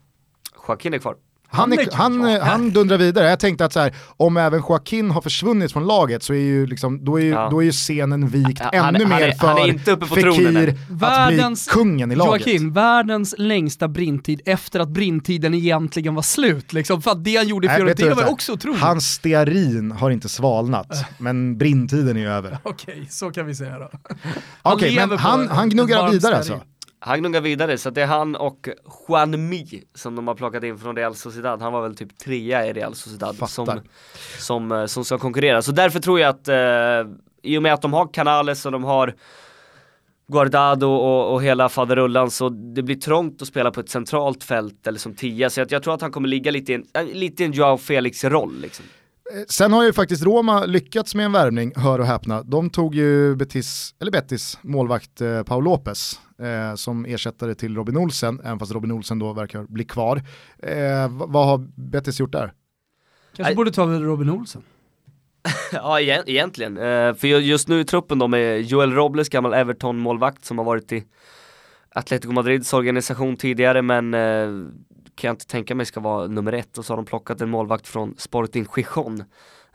Joaquin är kvar. Han, är, han, han, han dundrar vidare. Jag tänkte att så här, om även Joaquin har försvunnit från laget så är ju, liksom, då är ju, ja. då är ju scenen vikt ja, ännu han, mer är, för Fekir att bli kungen i laget. Joaquin, världens längsta brintid efter att brintiden egentligen var slut. Liksom, för att det han gjorde i Fiorentina var också otroligt. Hans stearin har inte svalnat, äh. men brintiden är ju över. Okej, okay, så kan vi säga då. Okej, okay, men han, han gnuggar vidare alltså? Han gnuggar vidare, så det är han och Juan Mi som de har plockat in från Real Sociedad. Han var väl typ trea i Real Sociedad som, som, eh, som ska konkurrera. Så därför tror jag att eh, i och med att de har Canales och de har Guardado och, och hela faderullan så det blir trångt att spela på ett centralt fält eller som tia. Så jag, jag tror att han kommer ligga lite i en, äh, lite i en Joao Felix-roll. Liksom. Eh, sen har ju faktiskt Roma lyckats med en värvning, hör och häpna. De tog ju Betis, eller Betis målvakt eh, Paul Lopez eh, som ersättare till Robin Olsen, även fast Robin Olsen då verkar bli kvar. Eh, vad har Betis gjort där? Kanske borde ta Robin Olsen. ja egentligen, eh, för just nu i truppen då med Joel Robles, gammal Everton-målvakt som har varit i Atletico Madrids organisation tidigare men eh, kan jag inte tänka mig ska vara nummer ett och så har de plockat en målvakt från Sporting Gijon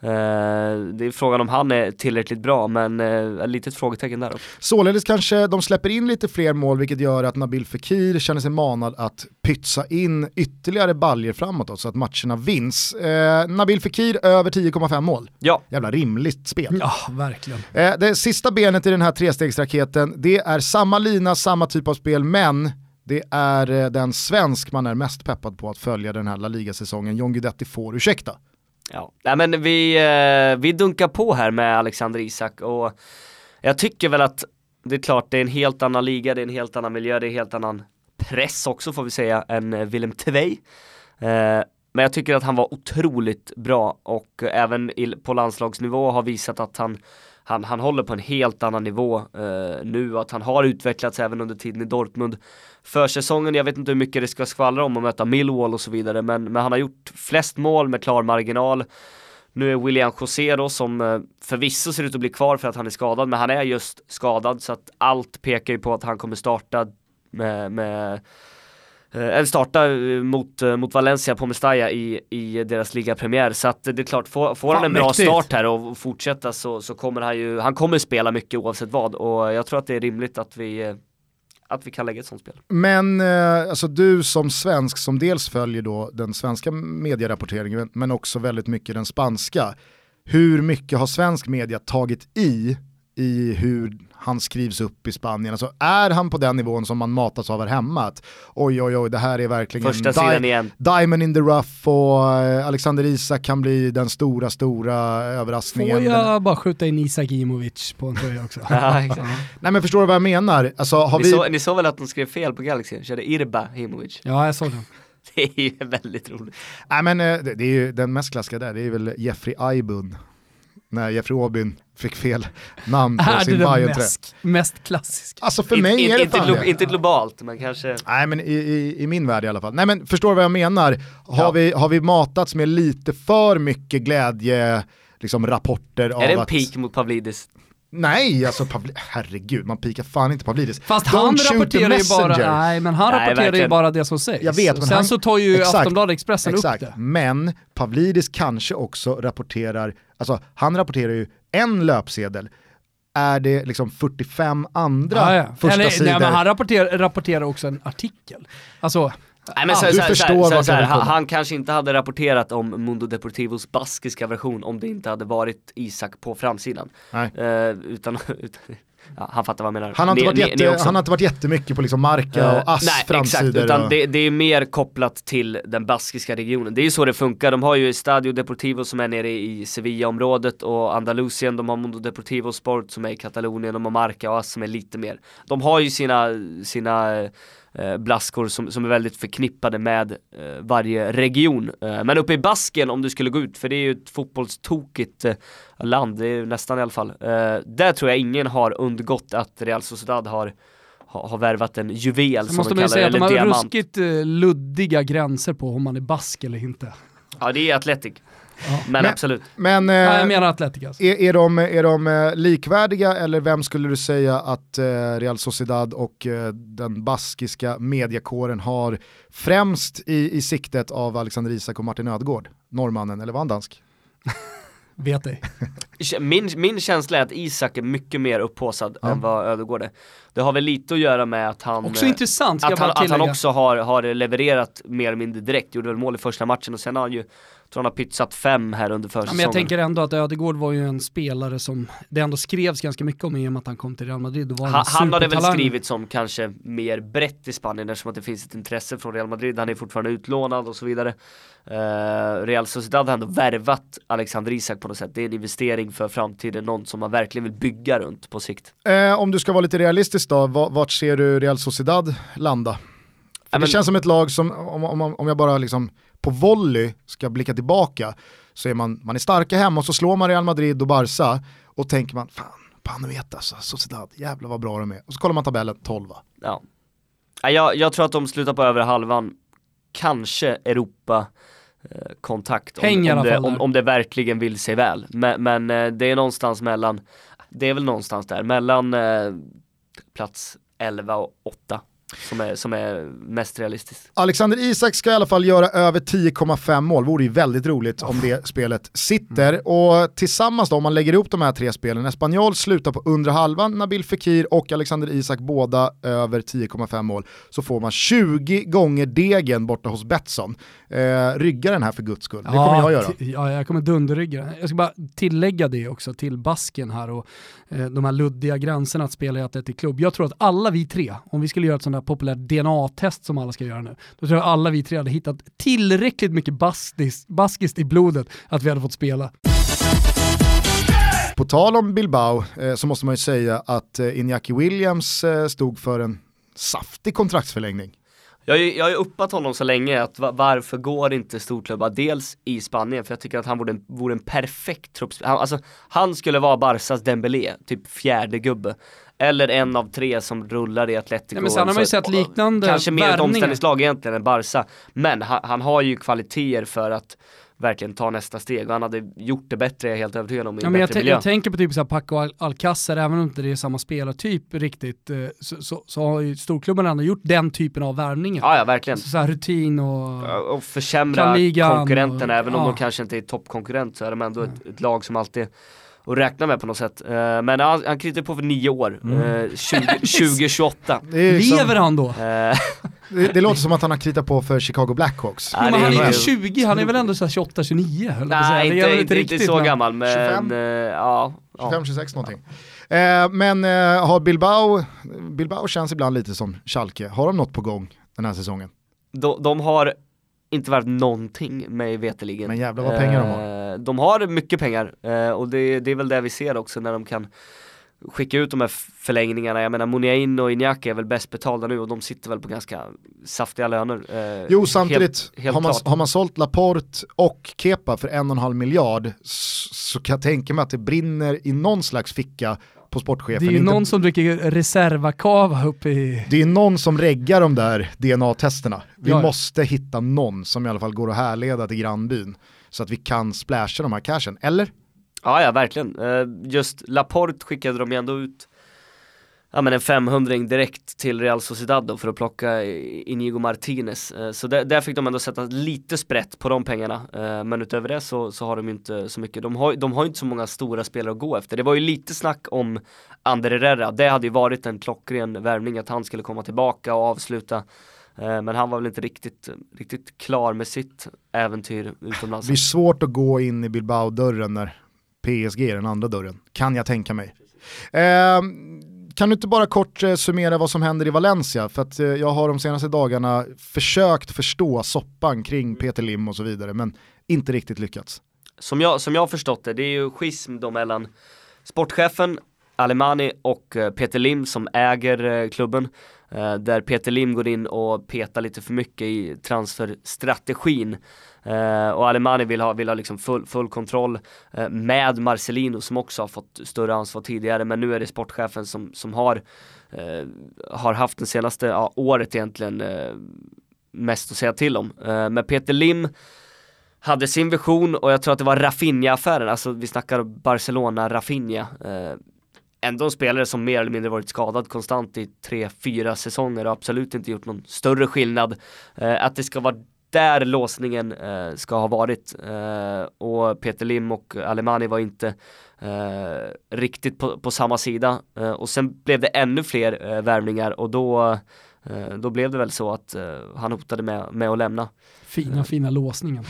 Eh, det är frågan om han är tillräckligt bra, men uh, ett litet frågetecken där. Också. Således kanske de släpper in lite fler mål, vilket gör att Nabil Fekir känner sig manad att pytsa in ytterligare baljer framåt då, så att matcherna vinns. Uh, Nabil Fekir över 10,5 mål. Ja. Jävla rimligt spel. Ja, verkligen. det sista benet i den här trestegsraketen, det är samma lina, samma typ av spel, men det är eh, den svensk man är mest peppad på att följa den här La Liga-säsongen. John Guidetti får ursäkta. Ja, Nej, men vi, eh, vi dunkar på här med Alexander Isak och jag tycker väl att det är klart det är en helt annan liga, det är en helt annan miljö, det är en helt annan press också får vi säga än eh, Willem Tvei. Men jag tycker att han var otroligt bra och även på landslagsnivå har visat att han han, han håller på en helt annan nivå eh, nu, att han har utvecklats även under tiden i Dortmund. Försäsongen, jag vet inte hur mycket det ska skvallra om att möta Millwall och så vidare, men, men han har gjort flest mål med klar marginal. Nu är William José då som eh, förvisso ser ut att bli kvar för att han är skadad, men han är just skadad så att allt pekar ju på att han kommer starta eh, med, med eller starta eh, mot, eh, mot Valencia på Mestalla i, i deras ligapremiär. Så att det är klart, får, får han en bra start här och fortsätta så, så kommer han ju, han kommer spela mycket oavsett vad och jag tror att det är rimligt att vi att vi kan lägga ett sånt spel. Men alltså du som svensk som dels följer då den svenska medierapporteringen men också väldigt mycket den spanska. Hur mycket har svensk media tagit i i hur han skrivs upp i Spanien. Alltså är han på den nivån som man matas av här hemma? Att, oj oj oj, det här är verkligen Första sidan igen. diamond in the rough och eh, Alexander Isak kan bli den stora, stora överraskningen. Får jag bara skjuta in Isak Imovic på en tröja också? ja, Nej men förstår du vad jag menar? Alltså, har ni, vi... så, ni såg väl att de skrev fel på Galaxy? Körde Irba Imovic. Ja, jag såg det. Det är ju väldigt roligt. Nej men eh, det, det är ju den mest klassiska där, det är väl Jeffrey Aibun när Jeffrey Aubyn fick fel namn på sin Bayern mest, mest klassiska. Alltså för mig är det inte, fan inte globalt, men kanske... Nej men i, i, i, min värld i alla fall. Nej men förstår du vad jag menar? Har, ja. vi, har vi matats med lite för mycket glädje, liksom rapporter av att... Är det en peak mot Pavlidis? Nej, alltså Pavli herregud, man pikar fan inte Pavlidis. Fast Don't han rapporterar ju bara, nej men han nej, rapporterar ju bara det som sägs. Jag vet, men Sen han, så tar ju exakt, Aftonbladet Expressen exakt, upp det. Men Pavlidis kanske också rapporterar, alltså han rapporterar ju en löpsedel, är det liksom 45 andra ja, ja. första Eller, sidor? Nej, men han rapporterar, rapporterar också en artikel. Alltså, Nej, men så, så, förstår så, så, han, han kanske inte hade rapporterat om Mundo Deportivos baskiska version om det inte hade varit Isak på framsidan. Nej. Uh, utan, utan Ja, han fattar vad jag menar. Han har, inte varit, ni, jätte, ni han har inte varit jättemycket på liksom Marca och Ass nej, framsidor. Exakt, utan och... det, det, är mer kopplat till den baskiska regionen. Det är ju så det funkar. De har ju Stadio Deportivo som är nere i Sevilla-området och Andalusien, de har Mundo Deportivo Sport som är i Katalonien, de har Marca och Ass som är lite mer. De har ju sina, sina eh, blaskor som, som är väldigt förknippade med eh, varje region. Eh, men uppe i Basken om du skulle gå ut, för det är ju ett fotbollstokigt eh, land, det är nästan i alla fall. Eh, där tror jag ingen har undgått att Real Sociedad har har värvat en juvel som måste man säga att de har ruskigt luddiga gränser på om man är bask eller inte. Ja det är Atletic. Ja. Men, men, absolut. Men, eh, ja, jag menar Atleticas. Är, är, de, är de eh, likvärdiga eller vem skulle du säga att eh, Real Sociedad och eh, den baskiska mediakåren har främst i, i siktet av Alexander Isak och Martin Ödegård? Norrmannen, eller var han dansk? Vet ej. Min, min känsla är att Isak är mycket mer upphåsad ja. än vad Ödegård är. Det har väl lite att göra med att han Också intressant, att han, att han också har, har levererat mer eller mindre direkt, gjorde väl mål i första matchen och sen har han ju tror han har pytsat fem här under försäsongen. Ja, men jag tänker ändå att Ödegård var ju en spelare som det ändå skrevs ganska mycket om i och med att han kom till Real Madrid. Och var han, han har det väl skrivit som kanske mer brett i Spanien eftersom att det finns ett intresse från Real Madrid. Han är fortfarande utlånad och så vidare. Uh, Real Sociedad har ändå värvat Alexander Isak på något sätt. Det är en investering för framtiden, någon som man verkligen vill bygga runt på sikt. Uh, om du ska vara lite realistisk då, vart ser du Real Sociedad landa? För det känns som ett lag som, om, om, om jag bara liksom på volley ska blicka tillbaka så är man, man är starka hemma och så slår man Real Madrid och Barca och tänker man, fan, Panovet alltså, Sociedad, jävlar vad bra de är. Och så kollar man tabellen, 12 Ja. Jag, jag tror att de slutar på över halvan, kanske Europa eh, kontakt om, om, det, om, om, det verkligen vill sig väl. Men, men eh, det är någonstans mellan, det är väl någonstans där, mellan eh, plats 11 och 8 som är, som är mest realistiskt. Alexander Isak ska i alla fall göra över 10,5 mål, vore ju väldigt roligt om det spelet sitter. Mm. Och tillsammans då, om man lägger ihop de här tre spelen, Espanyol slutar på under halvan, Nabil Fekir och Alexander Isak båda över 10,5 mål, så får man 20 gånger degen borta hos Betsson. Eh, rygga den här för guds skull, det ja, kommer jag göra. Ja, jag kommer dunderrygga Jag ska bara tillägga det också till basken här och eh, de här luddiga gränserna att spela i Atletic Klubb. Jag tror att alla vi tre, om vi skulle göra ett sånt här populärt DNA-test som alla ska göra nu, då tror jag alla vi tre hade hittat tillräckligt mycket baskis, baskiskt i blodet att vi hade fått spela. På tal om Bilbao eh, så måste man ju säga att eh, Iñaki Williams eh, stod för en saftig kontraktsförlängning. Jag, jag har ju uppat honom så länge att varför går inte storklubbar dels i Spanien för jag tycker att han vore en, vore en perfekt truppspelare. Alltså han skulle vara Barsas Dembélé, typ fjärde gubbe. Eller en av tre som rullar i Atletico. Ja, men sen har man ju sett liknande Kanske mer ett omställningslag egentligen än Barca. Men han, han har ju kvaliteter för att verkligen ta nästa steg han hade gjort det bättre, jag är helt övertygad om, i ja, men jag, jag, tänker på typ såhär Paco Al Alcacer, även om inte det är samma spelartyp riktigt, eh, så, så, så har ju storklubbarna ändå gjort den typen av värvningar. Ja, ja verkligen. Så, så här rutin och... och försämra konkurrenterna, och, även ja. om de kanske inte är toppkonkurrent så är de ändå ett, ett lag som alltid att räkna med på något sätt. Uh, men han, han kritar på för nio år, mm. uh, 2028. Lever han då? Uh, det, det, låter som att han har kritat på för Chicago Blackhawks. Ja, men han är inte 20, han är väl ändå 28-29? Nej, inte, inte, inte, inte så gammal men 25, ja. 25-26 någonting. men har Bilbao, Bilbao känns ibland lite som Schalke, har de något på gång den här säsongen? De, de har inte värt någonting mig veteligen. Men jävlar vad pengar de har. Eh, de har mycket pengar eh, och det, det, är väl det vi ser också när de kan skicka ut de här förlängningarna. Jag menar Muniain och Iñaki är väl bäst betalda nu och de sitter väl på ganska saftiga löner. Eh, jo samtidigt, helt, helt har, man, har man sålt Laporte och Kepa för en och en halv miljard så kan jag tänka mig att det brinner i någon slags ficka på sportchefen. Det är ju inte... någon som dricker reservakava uppe i... Det är någon som reggar de där DNA-testerna. Vi ja. måste hitta någon som i alla fall går att härleda till grannbyn så att vi kan splasha de här cashen, eller? Ja, ja verkligen. Eh, just Laporte skickade de ju ändå ut ja, men en 500 direkt till Real Sociedad då för att plocka Inigo Martinez. Eh, så där, där, fick de ändå sätta lite sprätt på de pengarna. Eh, men utöver det så, så har de ju inte så mycket. De har, de har inte så många stora spelare att gå efter. Det var ju lite snack om Ander Herrera. Det hade ju varit en klockren värvning att han skulle komma tillbaka och avsluta eh, men han var väl inte riktigt, riktigt klar med sitt äventyr utomlands. Det blir svårt att gå in i Bilbao-dörren när PSG är den andra dörren, kan jag tänka mig. Eh, kan du inte bara kort eh, summera vad som händer i Valencia? För att eh, jag har de senaste dagarna försökt förstå soppan kring Peter Lim och så vidare, men inte riktigt lyckats. Som jag, som jag har förstått det, det är ju schism då mellan sportchefen Alemani och eh, Peter Lim som äger klubben. Där Peter Lim går in och petar lite för mycket i transferstrategin. Eh, och Alemani vill ha, vill ha liksom full, full kontroll eh, med Marcelino som också har fått större ansvar tidigare men nu är det sportchefen som, som har, eh, har haft det senaste ja, året egentligen eh, mest att säga till om. Eh, men Peter Lim hade sin vision och jag tror att det var Rafinha-affären, alltså vi snackar Barcelona-Rafinha. Eh, ändå en spelare som mer eller mindre varit skadad konstant i tre, fyra säsonger och absolut inte gjort någon större skillnad. Att det ska vara där låsningen eh, ska ha varit eh, och Peter Lim och Alemani var inte eh, riktigt på, på, samma sida eh, och sen blev det ännu fler eh, värvningar och då, eh, då blev det väl så att han hotade med, med att lämna. Fina, fina låsningen.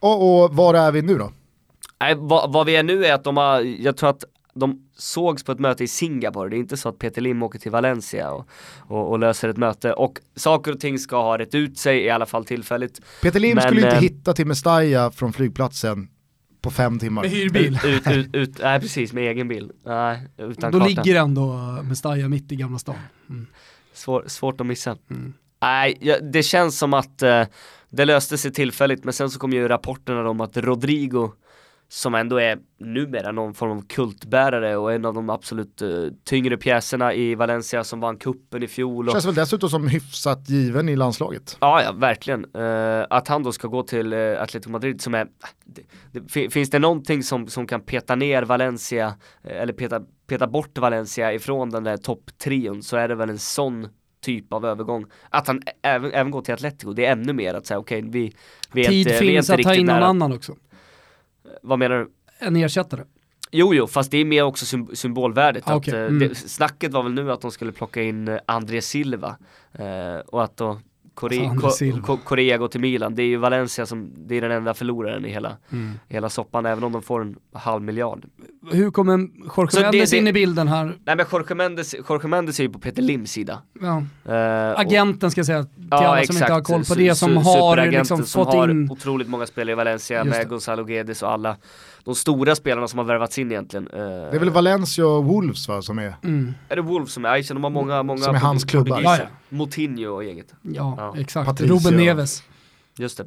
och, och var är vi nu då? Nej, vad, vad vi är nu är att de har, jag tror att de sågs på ett möte i Singapore, det är inte så att Peter Lim åker till Valencia och, och, och, löser ett möte och saker och ting ska ha rätt ut sig i alla fall tillfälligt. Peter Lim Men, skulle inte äh, hitta till Mestalla från flygplatsen på fem timmar. Med hyrbil. Ut, ut, ut, nej precis, med egen bil. Nej, utan Då kartan. ligger ändå Mestalla mitt i Gamla stan. Mm. Svår, svårt att missa. Mm. Nej, det känns som att uh, det löste sig tillfälligt men sen så kom ju rapporterna om att Rodrigo som ändå är numera någon form av kultbärare och en av de absolut uh, tyngre pjäserna i Valencia som vann kuppen i fjol. Och... Känns väl dessutom som hyfsat given i landslaget. Ja, ja verkligen. Uh, att han då ska gå till uh, Atletico Madrid som är, det, det, finns det någonting som, som kan peta ner Valencia, eller peta, peta bort Valencia ifrån den där topptrion så är det väl en sån typ av övergång. Att han även, även går till Atletico, det är ännu mer att säga okej, okay, vi, vi är Tid inte, finns vi är inte att ta in någon annan också. Vad menar du? En ersättare. Jo, jo, fast det är mer också symbolvärdet. Ah, okay. att, eh, mm. det, snacket var väl nu att de skulle plocka in eh, André Silva eh, och att då Korea, Ko Korea går till Milan. Det är ju Valencia som, det är den enda förloraren i hela, mm. hela soppan, även om de får en halv miljard. Hur kommer Jorge Mendes det, in i bilden här? Nej men Jorge Mendes, Jorge Mendes är ju på Peter Lims sida. Ja. Uh, Agenten ska jag säga, till ja, alla som inte har koll på det, som har liksom fått som in... har otroligt många spelare i Valencia med Gonzalo Guedes och alla de stora spelarna som har värvats in egentligen. Uh, det är väl Valencia och Wolves va, som är? Mm. Är det Wolves som är? Jag de har många, många Som är hans klubbar. Ja, ja. Motinho och gänget. Ja, ja. exakt. Patricio. Ruben Neves. Just det.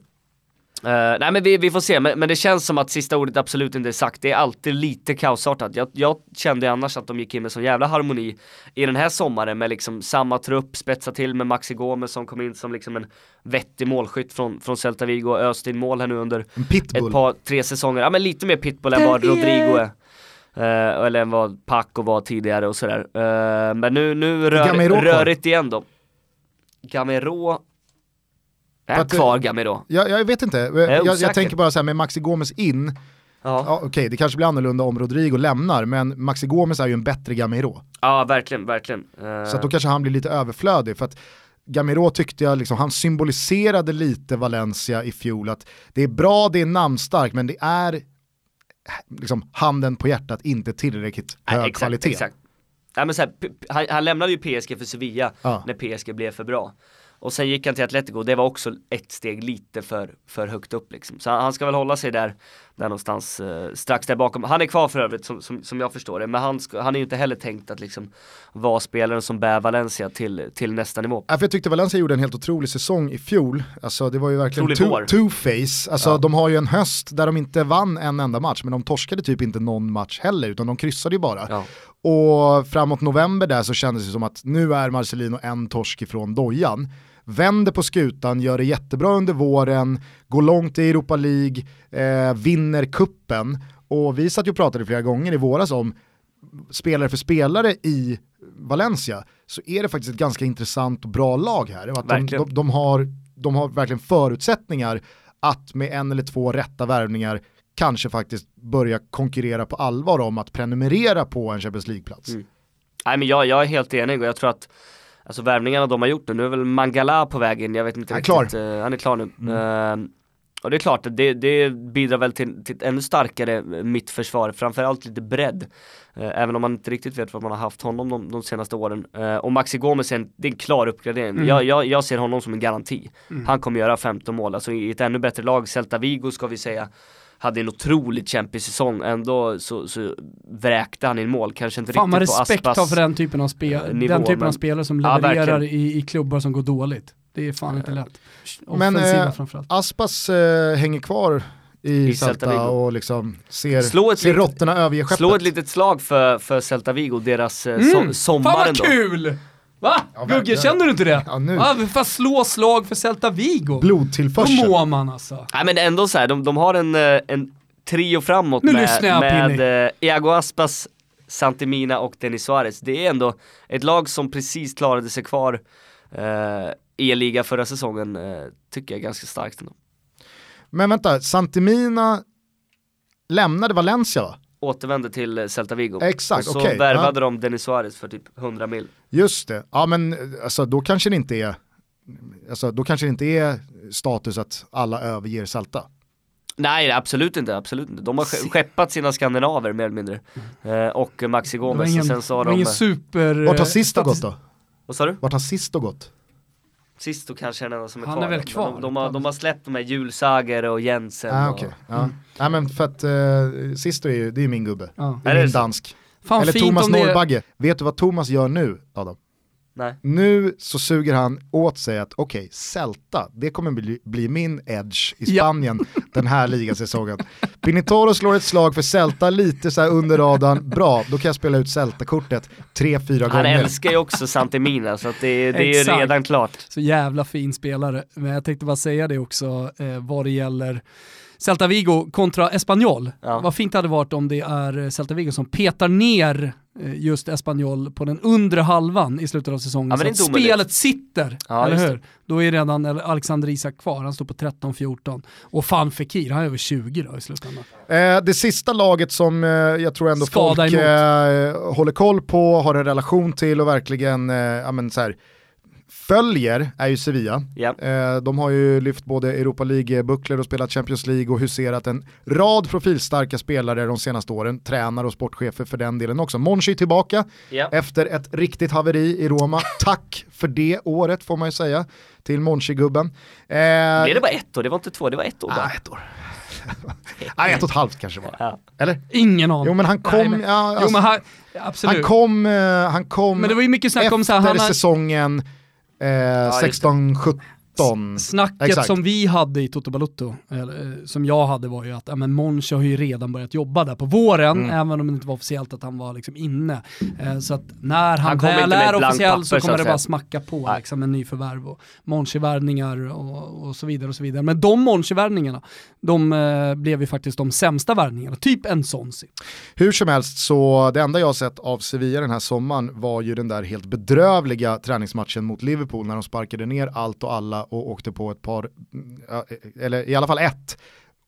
Uh, nej men vi, vi får se, men, men, det känns som att sista ordet absolut inte är sagt. Det är alltid lite kaosartat. Jag, jag kände annars att de gick in med sån jävla harmoni i den här sommaren med liksom samma trupp, spetsa till med Maxi Gomez som kom in som liksom en vettig målskytt från, från Celta Vigo och öste in mål här nu under ett par, tre säsonger. Ja men lite mer pitbull än vad Rodrigo är. Uh, eller än vad Paco var tidigare och sådär. Uh, men nu, nu rör, rörigt igen då. Gamero är han kvar Gamero? Jag, jag vet inte, jag, jag, jag, tänker bara så här med Maxi Gomes in, ja. ja Okej, okay, det kanske blir annorlunda om Rodrigo lämnar, men Maxi Gomes är ju en bättre Gamero. Ja, verkligen, verkligen. Uh... Så att då kanske han blir lite överflödig, för att Gamero tyckte jag, liksom, han symboliserade lite Valencia i fjol, att det är bra, det är namnstarkt, men det är liksom, handen på hjärtat inte tillräckligt hög exakt, kvalitet. Exakt. Ja, men så här, han, han, lämnade ju PSG för Sevilla ja. när PSG blev för bra. Och sen gick han till Atletico, det var också ett steg lite för, för högt upp liksom. Så han ska väl hålla sig där, där någonstans eh, strax där bakom. Han är kvar för övrigt som, som, som jag förstår det, men han, ska, han är ju inte heller tänkt att liksom vara spelaren som bär Valencia till, till nästa nivå. Ja, för jag tyckte Valencia gjorde en helt otrolig säsong i fjol. Alltså det var ju verkligen two-face. alltså ja. de har ju en höst där de inte vann en enda match, men de torskade typ inte någon match heller, utan de kryssade ju bara. Ja. Och framåt november där så kändes det som att nu är Marcelino en torsk ifrån dojan vänder på skutan, gör det jättebra under våren, går långt i Europa League, eh, vinner kuppen och vi satt ju och pratade flera gånger i våras om spelare för spelare i Valencia så är det faktiskt ett ganska intressant och bra lag här. Att de, de, de, har, de har verkligen förutsättningar att med en eller två rätta värvningar kanske faktiskt börja konkurrera på allvar om att prenumerera på en Champions League-plats. Mm. Nej men jag, jag är helt enig och jag tror att Alltså värvningarna de har gjort nu, nu är väl Mangala på väg in, jag vet inte han är riktigt. Klar. Uh, han är klar nu. Mm. Uh, och det är klart, det, det bidrar väl till, till ett ännu starkare mittförsvar, framförallt lite bredd. Uh, även om man inte riktigt vet vad man har haft honom de, de senaste åren. Uh, och Maxi Gomez är en, det är en klar uppgradering. Mm. Jag, jag, jag, ser honom som en garanti. Mm. Han kommer göra 15 mål, alltså i ett ännu bättre lag, Celta Vigo ska vi säga hade en otroligt kämpig säsong, ändå så, så vräkte han in mål, kanske inte Fan, riktigt på Aspas respekt har för den typen av, spe eh, nivå, den typen men, av spelare som levererar ja, i, i klubbar som går dåligt. Det är fan inte lätt. Men eh, Aspas eh, hänger kvar i, I Celta, och liksom ser, slå ett ser litet, råttorna överge skeppet. Slå ett litet slag för, för Celta Vigo, deras eh, mm, so sommaren Fan vad kul! Va? Ja, Gugge, känner du inte det? Ja, nu. Va? Fast slå slag för Celta Vigo. Blodtillförsel. Då mår man alltså. Nej men ändå så här, de, de har en, eh, en trio framåt nu med, jag, med eh, Iago Aspas, Santimina och Denis Suarez. Det är ändå ett lag som precis klarade sig kvar eh, i en liga förra säsongen, eh, tycker jag är ganska starkt ändå. Men vänta, Santimina lämnade Valencia va? Återvände till eh, Celta Vigo. Exakt, Och så okay, värvade ja. de Denis Suarez för typ 100 mil. Just det, ja men alltså då kanske det inte är Alltså, då kanske det inte är status att alla överger Celta. Nej, absolut inte, absolut inte. De har skeppat sina skandinaver mer eller mindre. Eh, och Maxi Gomez ingen, och sen så har de... Ingen super... Vart har Sisto gått då? Vad sa du? Vart har Sisto gått? Sisto kanske är den enda som är Han kvar. är väl kvar? De, de, har, de har släppt de här Julsager och Jensen. Ah, och... okay. ja. Mm. ja men för att uh, Sisto är ju, det är min gubbe. Ja. Det är min dansk. Fan, Eller Thomas det... Norrbagge. Vet du vad Thomas gör nu Adam? Nej. Nu så suger han åt sig att okej, okay, Celta, det kommer bli, bli min edge i Spanien ja. den här ligasäsongen. Pinitoro slår ett slag för Celta lite så under radarn, bra, då kan jag spela ut Celta-kortet tre, fyra gånger. Han älskar ju också Santemina så att det, det är ju redan klart. Så jävla fin spelare, men jag tänkte bara säga det också eh, vad det gäller Celta Vigo kontra Espanyol. Ja. Vad fint det hade varit om det är Celta Vigo som petar ner just Espanyol på den undre halvan i slutet av säsongen. Ja, så att spelet sitter, ja, eller hur? Då är redan Alexander Isak kvar, han står på 13-14. Och fan Fekir, han är över 20 då i slutändan. Eh, det sista laget som eh, jag tror ändå Skada folk eh, håller koll på, har en relation till och verkligen, eh, ja men så här, följer är ju Sevilla. Yep. Eh, de har ju lyft både Europa League-bucklor och spelat Champions League och huserat en rad profilstarka spelare de senaste åren, tränare och sportchefer för den delen också. Monchi är tillbaka yep. efter ett riktigt haveri i Roma. Tack för det året får man ju säga till Monchi-gubben. Eh, det, det var ett år, det var inte två, det var ett år bara. Ah, ett år. Nej, ett och ett halvt kanske var. Ja. Eller? Ingen aning. Jo men han kom, Nej, men, ja, alltså, jo, men han, absolut. han kom, uh, han kom men det var ju mycket snack om så här, han säsongen Eh, 16-17 2017. Snacket Exakt. som vi hade i Toto Balotto, eller, eh, som jag hade var ju att ja, men Monchi har ju redan börjat jobba där på våren, mm. även om det inte var officiellt att han var liksom inne. Eh, så att när han, han väl är officiell så kommer det bara smacka på Nej. liksom, med nyförvärv och Monchi-värvningar och, och, så vidare och så vidare. Men de Monchi-värvningarna, de eh, blev ju faktiskt de sämsta värvningarna, typ en Sonsi. Hur som helst, så det enda jag sett av Sevilla den här sommaren var ju den där helt bedrövliga träningsmatchen mot Liverpool när de sparkade ner allt och alla och åkte på ett par, eller i alla fall ett,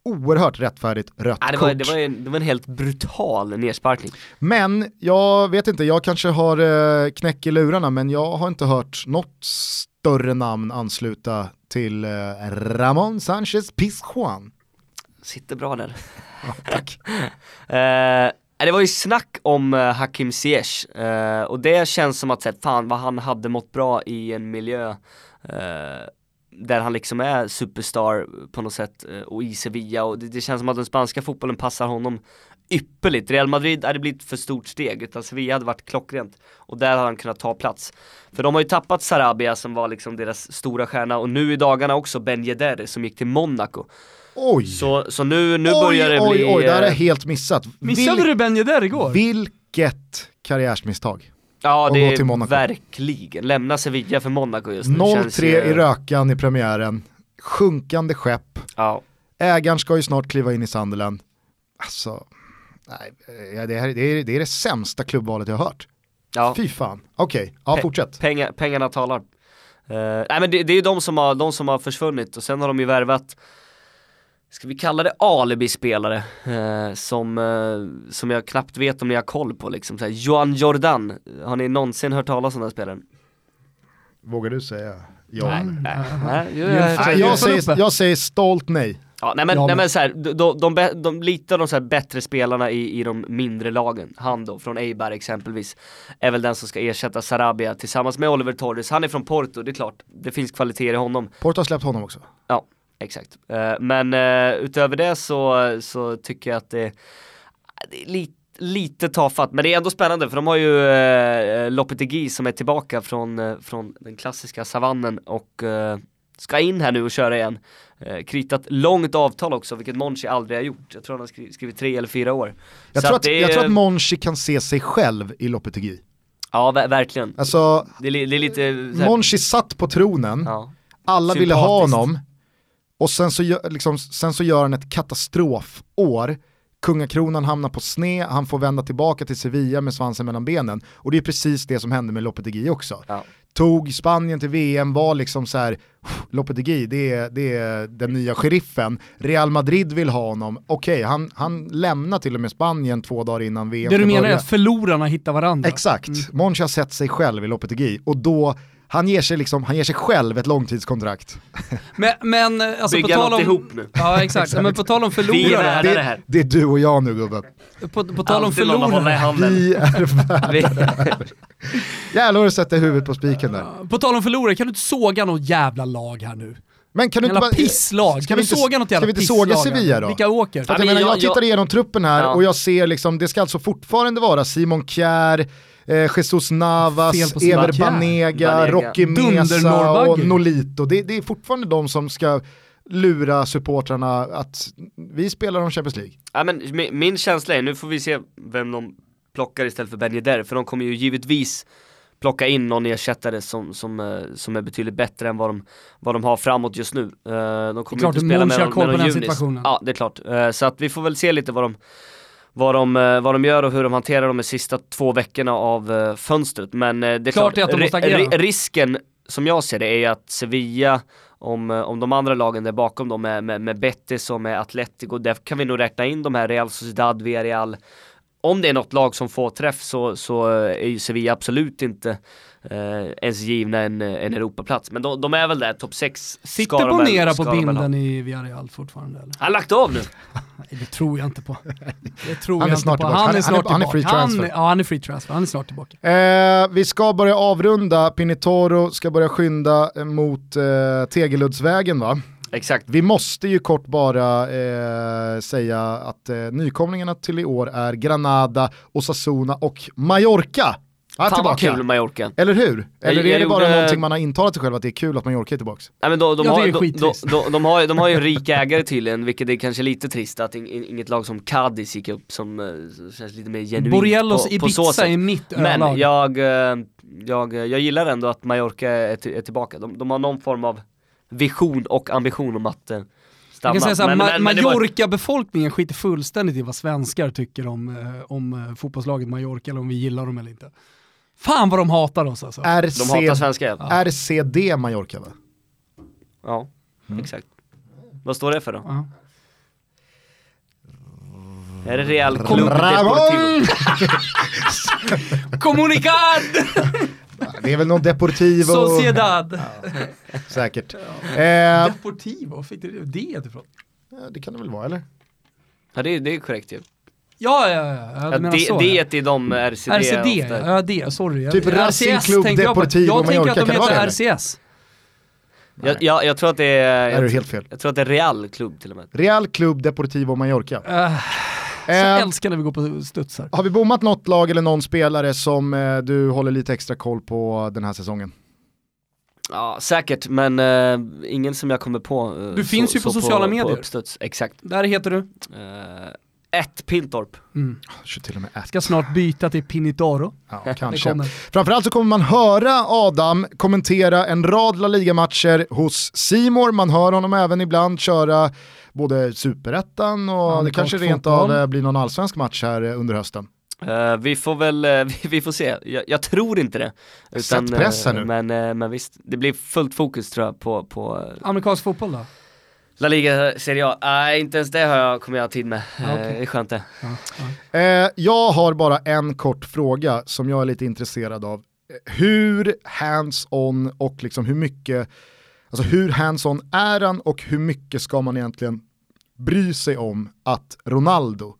oerhört rättfärdigt rött ja, det, var, det, var en, det var en helt brutal nedsparkning. Men jag vet inte, jag kanske har eh, knäck i lurarna men jag har inte hört något större namn ansluta till eh, Ramon Sanchez Pizjuan. Sitter bra där. Ja, tack. eh, det var ju snack om uh, Hakim Ziyech uh, och det känns som att, så, fan vad han hade mått bra i en miljö uh, där han liksom är superstar på något sätt och i Sevilla och det, det, känns som att den spanska fotbollen passar honom ypperligt. Real Madrid hade blivit för stort steg utan Sevilla hade varit klockrent och där hade han kunnat ta plats. För de har ju tappat Sarabia som var liksom deras stora stjärna och nu i dagarna också Ben Yedder som gick till Monaco. Oj! Så, så nu, nu oj, börjar det oj, bli... Oj, oj, det här är helt missat. Missade Vil du Ben Yedder igår? Vilket karriärsmisstag. Ja det är verkligen, lämna Sevilla för Monaco just nu. 0-3 ju... i rökan i premiären, sjunkande skepp, ja. ägaren ska ju snart kliva in i Sunderland. Alltså, nej, det, här, det, är, det är det sämsta klubbvalet jag har hört. Ja. Fy fan, okej, okay. ja Pe fortsätt. Pengar, pengarna talar. Uh, nej men det, det är ju de som, har, de som har försvunnit och sen har de ju värvat ska vi kalla det alibi-spelare eh, som, eh, som jag knappt vet om ni har koll på liksom. Såhär, Johan Jordan, har ni någonsin hört talas om den spelaren? Vågar du säga ja? Nej, nej, nej, nej jag, säger, jag säger stolt nej. Ja, nej men, nej, men så här, de, de, de, de, lite av de så bättre spelarna i, i de mindre lagen, han då, från Eibar exempelvis, är väl den som ska ersätta Sarabia tillsammans med Oliver Torres. Han är från Porto, det är klart, det finns kvaliteter i honom. Porto har släppt honom också. Ja, Exakt. Uh, men uh, utöver det så, så tycker jag att det, det är lite lite tafatt, men det är ändå spännande för de har ju eh, Lopetegui som är tillbaka från, eh, från den klassiska savannen och eh, ska in här nu och köra igen. Eh, kritat långt avtal också, vilket Monchi aldrig har gjort. Jag tror han har skrivit, skrivit tre eller fyra år. Jag, tror att, att är... jag tror att Monchi kan se sig själv i Lopetegui. Ja, ver verkligen. Alltså, det, är, det är lite... Monchi satt på tronen, ja. alla ville ha honom, och sen så, gör, liksom, sen så gör han ett katastrofår. Kungakronan hamnar på sne, han får vända tillbaka till Sevilla med svansen mellan benen. Och det är precis det som hände med Lopetegui också. Ja. Tog Spanien till VM, var liksom så här, Lopetegui, det är, det är den nya sheriffen. Real Madrid vill ha honom, okej, okay, han, han lämnar till och med Spanien två dagar innan VM. Det du menar är att förlorarna hittar varandra? Exakt, mm. Monchi har sett sig själv i Lopetegui och då han ger sig, liksom, han ger sig själv ett långtidskontrakt. Men, men eh, alltså Bygga på tal om... ihop nu. Ja exakt, men på tal om förlorare. Det, det, det är du och jag nu gubben. På, på tal om förlorare. Vi är värda Jävlar du sätter huvudet på spiken där. På tal om förlorare, kan du inte såga något jävla lag här nu? Men kan du inte bara... pisslag, ska vi inte såga något jävla Ska vi inte såga Sevilla då? Vilka åker? För att, jag, menar, jag tittar igenom truppen här ja. och jag ser liksom, det ska alltså fortfarande vara Simon Kjär, eh, Jesus Navas, Ever Banega, Rocky Mesa och Nolito. Det, det är fortfarande de som ska lura supportrarna att vi spelar om Champions League. Ja, men min, min känsla är, nu får vi se vem de plockar istället för Ben Yedder, för de kommer ju givetvis plocka in någon ersättare som, som, eh, som är betydligt bättre än vad de, vad de har framåt just nu. Uh, de kommer inte spela med, med, den situationen. Ja, det är klart. Uh, så att vi får väl se lite vad de vad de, eh, vad de gör och hur de hanterar de sista två veckorna av uh, fönstret. Men uh, det är klart, klart att de risken som jag ser det är att Sevilla, om, om de andra lagen där bakom dem med, med, med Betis och med Atletico, där kan vi nog räkna in de här Real Sociedad, Villarreal. Om det är något lag som får träff så, så är ju Sevilla absolut inte eh, ens givna en, en Europaplats. Men de, de är väl där, topp 6 Sitter Bonera på binden i Villarreal fortfarande eller? Han har lagt av nu? det tror jag inte på. Det tror han jag inte på. Han är snart tillbaka. Han är free transfer. Han, ja, han är free transfer. Han är snart tillbaka. Eh, vi ska börja avrunda, Pinitoro ska börja skynda mot eh, Tegeluddsvägen va? Exakt. Vi måste ju kort bara eh, säga att eh, nykomlingarna till i år är Granada, Osasuna och Mallorca. Ja, Fan vad kul Mallorca. Eller hur? Eller jag, är det bara gjorde... någonting man har intalat sig själv att det är kul att Mallorca är tillbaka? Nej men de, de, ja, har, de, de, de, de, har, de har ju en rik ägare tydligen, vilket är kanske lite trist att inget lag som Cadiz gick upp som uh, känns lite mer genuint Borrellos på, Ibiza på så sätt. är mitt Men jag, uh, jag, jag gillar ändå att Mallorca är, är tillbaka. De, de har någon form av vision och ambition om att uh, Stanna. Jag kan säga såhär, Ma Mallorca-befolkningen skiter fullständigt i vad svenskar tycker om, eh, om fotbollslaget Mallorca eller om vi gillar dem eller inte. Fan vad de hatar oss alltså. RC, de hatar svenska. Ja. RCD Mallorca va? Ja, mm. exakt. Vad står det för då? Ja. Är det Real Club Deportivo? Kommunikad! Det är väl någon Deportivo. Sociedad. Ja, säkert. Ja. Eh, Deportivo, fick du det ifrån? Ja, det kan det väl vara eller? Ja det, det är korrekt ju. Ja, ja, ja. Jag ja, det, så, det är de RCD RCD, ofta. ja det, sorry. Typ Racing Club Deportivo Jag tänker att de heter RCS. Jag, jag, jag, tror att det är... Jag, är helt fel. Jag tror att det är Real Club till och med. Real Club Deportivo Mallorca. Uh, så eh, älskar när vi går på studsar. Har vi bommat något lag eller någon spelare som eh, du håller lite extra koll på den här säsongen? Ja, säkert, men uh, ingen som jag kommer på. Uh, du finns ju på sociala på, medier. På exakt. Där heter du? Uh, ett Pintorp. Mm. Till och med ett. Ska snart byta till Pinitaro. Ja, kanske. Framförallt så kommer man höra Adam kommentera en rad La Liga-matcher hos Simor. Man hör honom även ibland köra både superettan och ja, det kanske rent av eh, blir någon allsvensk match här eh, under hösten. Uh, vi får väl, uh, vi, vi, får se. Jag, jag, tror inte det. Utan, Sätt pressen nu. Men, men visst, det blir fullt fokus tror jag på, på Amerikansk fotboll då? La Liga Serie A, nej inte ens det har jag, kommer jag ha tid med. okay. Det är skönt det. Ja, ja. Eh, jag har bara en kort fråga som jag är lite intresserad av. Hur hands-on och liksom hur mycket, alltså hur hands-on är han och hur mycket ska man egentligen bry sig om att Ronaldo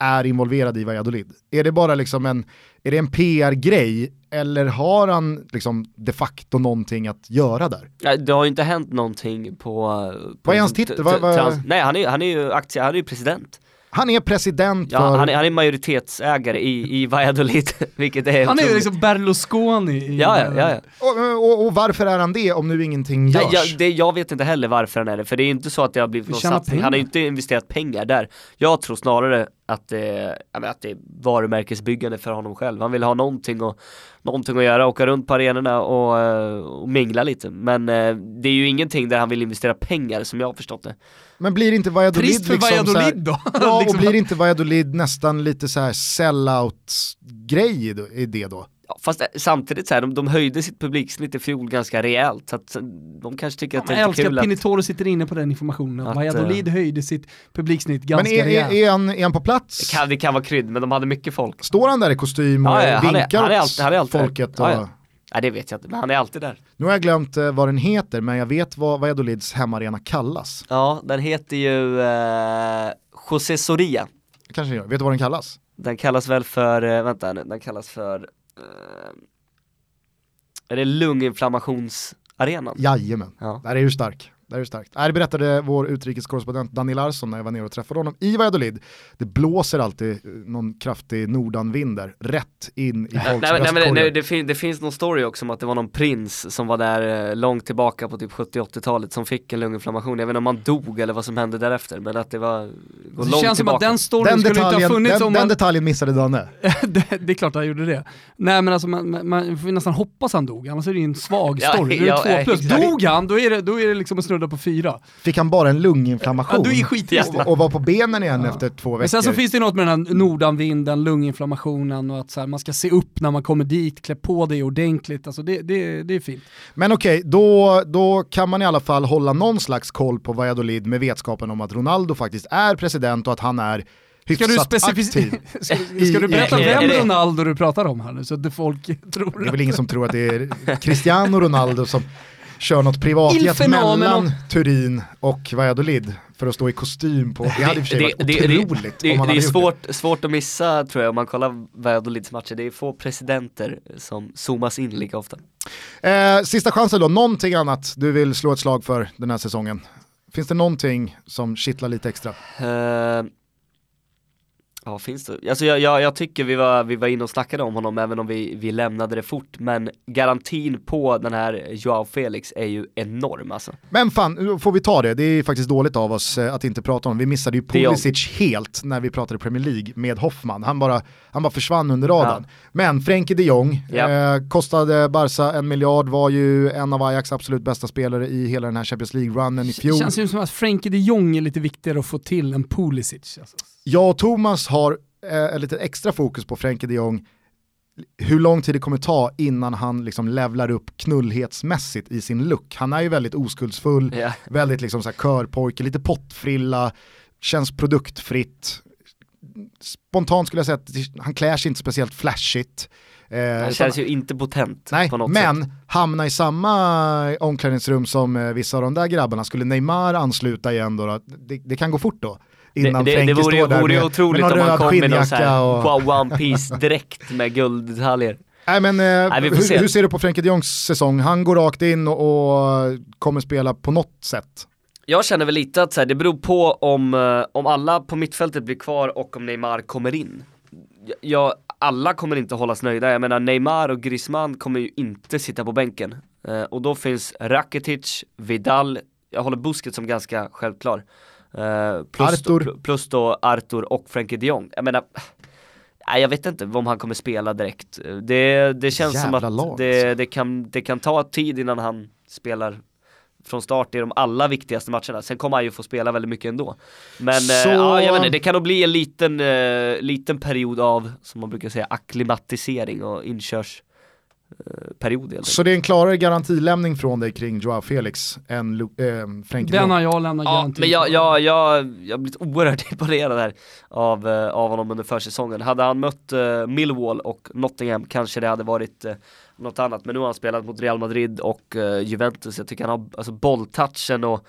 är involverad i Valladolid? Är det bara liksom en, är det en PR-grej eller har han liksom de facto någonting att göra där? Ja, det har ju inte hänt någonting på... på Vad är hans titel? Nej, han är, han är ju aktie, han är ju president. Han är president ja, för... Han är, han är majoritetsägare i, i Valladolid, vilket är Han är liksom Berlusconi i... Ja, ja, ja. ja. Och, och, och, varför är han det om nu ingenting görs? Nej, jag, det, jag vet inte heller varför han är det, för det är inte så att det har blivit någon satsning. Han har ju inte investerat pengar där. Jag tror snarare att det, att det är varumärkesbyggande för honom själv. Han vill ha någonting, och, någonting att göra, åka runt på arenorna och, eh, och mingla lite. Men eh, det är ju ingenting där han vill investera pengar som jag har förstått det. Men blir inte Valladolid Trist för liksom Valladolid då? Ja, liksom. och blir inte Valladolid nästan lite så här sell-out-grej i det då? Fast eh, samtidigt så här, de, de höjde sitt publiksnitt i fjol ganska rejält. Så att de kanske tycker Ja, att det är lite älskar kul att att... Pinitoro sitter inne på den informationen. Att, Valladolid eh, höjde sitt publiksnitt Men ganska är, är, rejält. är, han, är han på plats? Det kan, det kan vara krydd, men de hade mycket folk. Står han där i kostym och Ja, ja, han är- vinkar han är alltid- han är alltid folket? Och... Ja, ja. Nej det vet jag inte, men han är alltid där. Nu har jag glömt eh, vad den heter, men jag vet vad Valladolids hemmaarena kallas. Ja, den heter ju eh, José Soria. Kanske jag. Vet du vad den kallas? Den kallas väl för, eh, vänta nu, den kallas för Är det lunginflammationsarenan? Jajamän, Ja. där är du stark. Där är starkt. Det berättade vår utrikeskorrespondent Danny Larsson när jag var nere och träffade honom i Valladolid. Det blåser alltid eh, någon kraftig nordanvind där, rätt in i Nej, folks nej, men- nej, det, bröstkorgar. nej, det, fin, det finns någon story också om att det var någon prins som var där eh, långt tillbaka på typ 70-80-talet som fick en lunginflammation. Jag vet inte om han dog eller vad som hände därefter men att det var, går Det långt känns som att tillbaka. den storyn Den skulle inte ha funnits den, om den man... detaljen missade Danne. det, det är klart han gjorde det. Nej men alltså man, man, man får nästan hoppas han dog, annars är det ju en svag Ja, story. Ja, ja, det är två plus. exakt. Dog han, då är det, då är det liksom att snudda på fyra. Fick han bara en lunginflammation Ja, då är skit och, och var på benen igen efter två veckor. Men sen så finns det något med den här nordanvinden, lunginflammationen och att så här, man ska se upp när man kommer dit, klä på dig ordentligt. Alltså det, det, det är fint. Men okej, då, då kan man i alla fall hålla någon slags koll på Valladolid med vetskapen om att Ronaldo faktiskt är president och att han är Ska du, aktiv. ska, ska du berätta vem Ronaldo du pratar om här nu så att folk tror Det är väl ingen som tror att det är Cristiano Ronaldo som kör något privatjet mellan Turin och Valladolid för att stå i kostym på, det hade i och för sig varit otroligt det, om han det, hade är gjort svårt, svårt att missa tror jag om man kollar Valladolids matcher. Det är få presidenter som zoomas in lika ofta. det. Eh, sista chansen då, någonting annat du vill slå ett slag för den här säsongen? Finns det någonting som kittlar lite extra? Eh, Ja, finns det? Alltså jag, jag, jag tycker vi var, vi var inne och snackade om honom även om vi, vi lämnade det fort. Men garantin på den här Joao Felix är ju enorm alltså. Men fan, får vi ta det. Det är faktiskt dåligt av oss eh, att inte prata om det. Vi missade ju Det Pulisic helt när vi pratade Premier League med Hoffman. Han bara, han bara försvann under radarn. Men Frenkie de Jong, Ja. eh, kostade Barca en miljard, var ju en av Ajax absolut bästa spelare i hela den här Champions League-runnen i fjol. Känns ju som att Frenkie de Jong är lite viktigare att få till än Pulisic. Alltså. Jag och Thomas har eh, lite extra fokus på Frenkie de Jong, hur lång tid det kommer ta innan han liksom levlar upp knullhetsmässigt i sin look. Han är ju väldigt oskuldsfull, Ja. väldigt liksom så körpojke, lite pottfrilla, känns produktfritt. Spontant skulle jag säga att han klär sig inte speciellt flashigt. Eh, Han utan- känns ju inte potent Nej, på något men sätt. hamna i samma omklädningsrum som eh, vissa av de där grabbarna, skulle Neymar ansluta igen då, då det, det kan gå fort då. Innan det, det, Frenkie det vore, står där vore med, otroligt med om han kom med någon skinnjacka här och... wow, One Piece direkt med gulddetaljer. Nej men eh, får hur, se. hur ser du på Frenkie de Jongs säsong? Han går rakt in och, och kommer spela på något sätt. Jag känner väl lite att så här, det beror på om, eh, om alla på mittfältet blir kvar och om Neymar kommer in. Jag, alla kommer inte hållas nöjda, jag menar Neymar och Griezmann kommer ju inte sitta på bänken. Eh, och då finns Rakitic, Vidal, jag håller Busquets som ganska självklar. Eh, plus, Arthur. Då, plus då Arthur och Frenkie de Jong. Jag menar, nej, jag vet inte om han kommer spela direkt. Eh, Det, det känns som Jävla att lag, det, alltså. det, kan, det kan ta tid innan han spelar från start i de allra viktigaste matcherna. Sen kommer han ju få spela väldigt mycket ändå. Men Så- eh, ja, jag vet inte, det kan nog bli en liten, eh, liten period av, som man brukar säga, akklimatisering och inkörsperiod. Eh, period, helt. Så det är en klarare garantilämning från dig kring Joao Felix än Lu- eh, Frenkie de Den har jag lämnat Ja, garanti men jag, på. jag, jag, jag har blivit oerhört imponerad här av, eh, av honom under försäsongen. Hade han mött eh, Millwall och Nottingham kanske det hade varit eh, något annat. Men nu har han spelat mot Real Madrid och eh, Juventus. Jag tycker han har alltså, bolltouchen och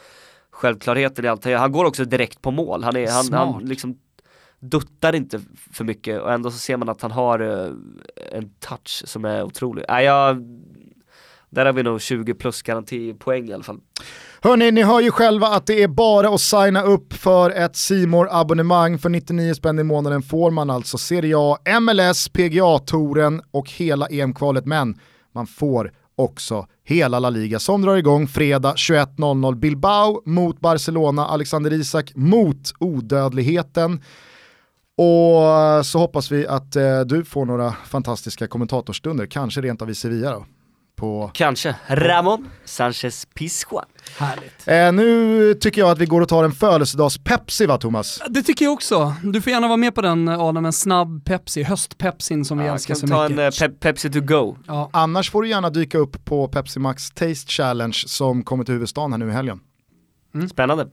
självklarheten i allt. Han går också direkt på mål. Han, är, han, han liksom duttar inte för mycket och ändå så ser man att han har eh, en touch som är otrolig. Nej, jag, där har vi nog 20 plus garantipoäng i alla fall. Hörni, ni hör ju själva att det är bara att signa upp för ett simor abonnemang För 99 spänn i månaden får man alltså Serie A, MLS, PGA-touren och hela EM-kvalet. Men man får också hela La Liga som drar igång fredag 21.00. Bilbao mot Barcelona, Alexander Isak mot odödligheten. Och så hoppas vi att eh, du får några fantastiska kommentatorstunder, kanske rent av i Sevilla då. På... Kanske. Ramon Sanchez Pizjuan. Härligt. Eh, nu tycker jag att vi går och tar en födelsedags-Pepsi va Thomas? Det tycker jag också. Du får gärna vara med på den Adam, en snabb Pepsi, höstpepsin som vi Ja, älskar kan så ta mycket. en eh, pe Pepsi to go. Ja. Annars får du gärna dyka upp på Pepsi Max Taste Challenge som kommer till huvudstaden här nu i helgen. Spännande.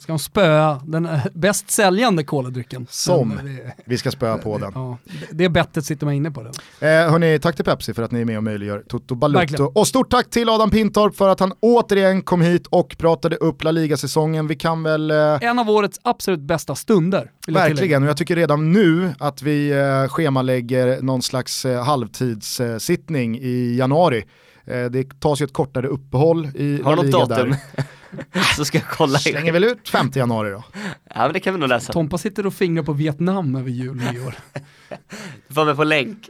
Ska de spöa den eh, bäst säljande koladrycken? Som. Men Det, Vi ska spöa på den. ja, det- bettet sitter man inne på den. Eh, hörni, tack till Pepsi för att ni är med och möjliggör Toto Balutto. Verkligen. Och stort tack till Adam Pintorp för att han återigen kom hit och pratade upp La Liga-säsongen. Vi kan väl eh, En av årets absolut bästa stunder. Verkligen, och jag tycker redan nu att vi eh, schemalägger någon slags eh, halvtidssittning i januari. Eh, det tas ju ett kortare uppehåll i Har La du Liga något datum? där. Så ska jag kolla. Slänger väl ut 5 januari då. Ja men det kan vi nog läsa. Tompa sitter och fingrar på Vietnam över jul och nyår. Du får med på länk.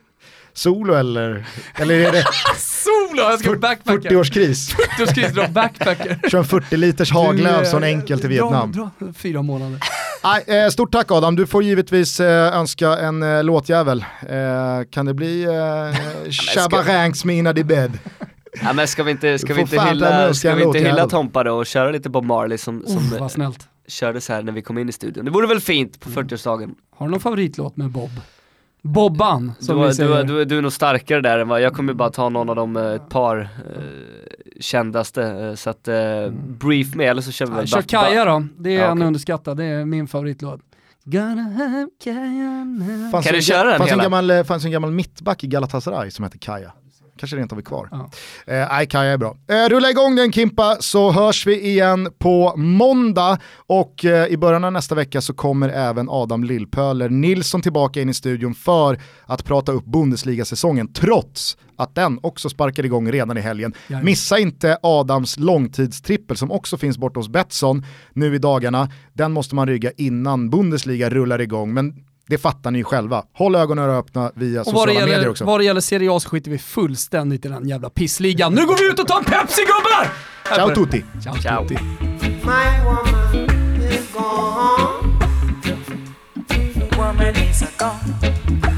Solo eller, eller är det Solo! Jag ska backpacka. 40-årskris? 40-årskris, dra backpacker. Kör en 40 liters Haglöf sån enkel till Vietnam. Dra, dra, fyra månader. Nej, eh, stort tack Adam, du får givetvis eh, önska en eh, låtjävel. Eh, kan det bli eh, Shabba Ranks Mina Di Bed? Ja men ska vi inte, ska Du vi inte hylla, ska vi inte hylla. Tompa då och köra lite Bob Marley som, som eh, vad snällt. körde så här när vi kom in i studion. Det vore väl fint på Mm. 40-årsdagen. Har du någon favoritlåt med Bob? Bobban, Du, som vi du, säger. var- du, du är nog starkare där än vad, jag kommer bara ta någon av de eh, ett par eh, kändaste. eh, så att eh, brief med eller så kör vi väl Kör Kaja då, det är Ja, en okej. underskattad, det är min favoritlåt. Gonna have Kaja Kan du köra den fanns en hela? gammal, eh, fanns en gammal mittback i Galatasaray som hette Kaja. Kanske rent av är kvar. Ja. Eh, Nej, Kaja är bra. Eh, rulla igång den Kimpa så hörs vi igen på måndag och eh, i början av nästa vecka så kommer även Adam Lillpöler Nilsson tillbaka in i studion för att prata upp Bundesliga-säsongen trots att den också sparkar igång redan i helgen. Jajamän. Missa inte Adams långtidstrippel som också finns borta hos Betsson nu i dagarna. Den måste man rygga innan Bundesliga rullar igång, men det fattar ni ju själva. Håll ögonen öppna via Och sociala medier gäller, också. vad det gäller Serie A så skiter vi fullständigt i den jävla pissligan. Nu går vi ut och tar en Pepsi gubbar! Ciao tutti! Ciao, Ciao. tutti. My woman is gone. Woman is gone.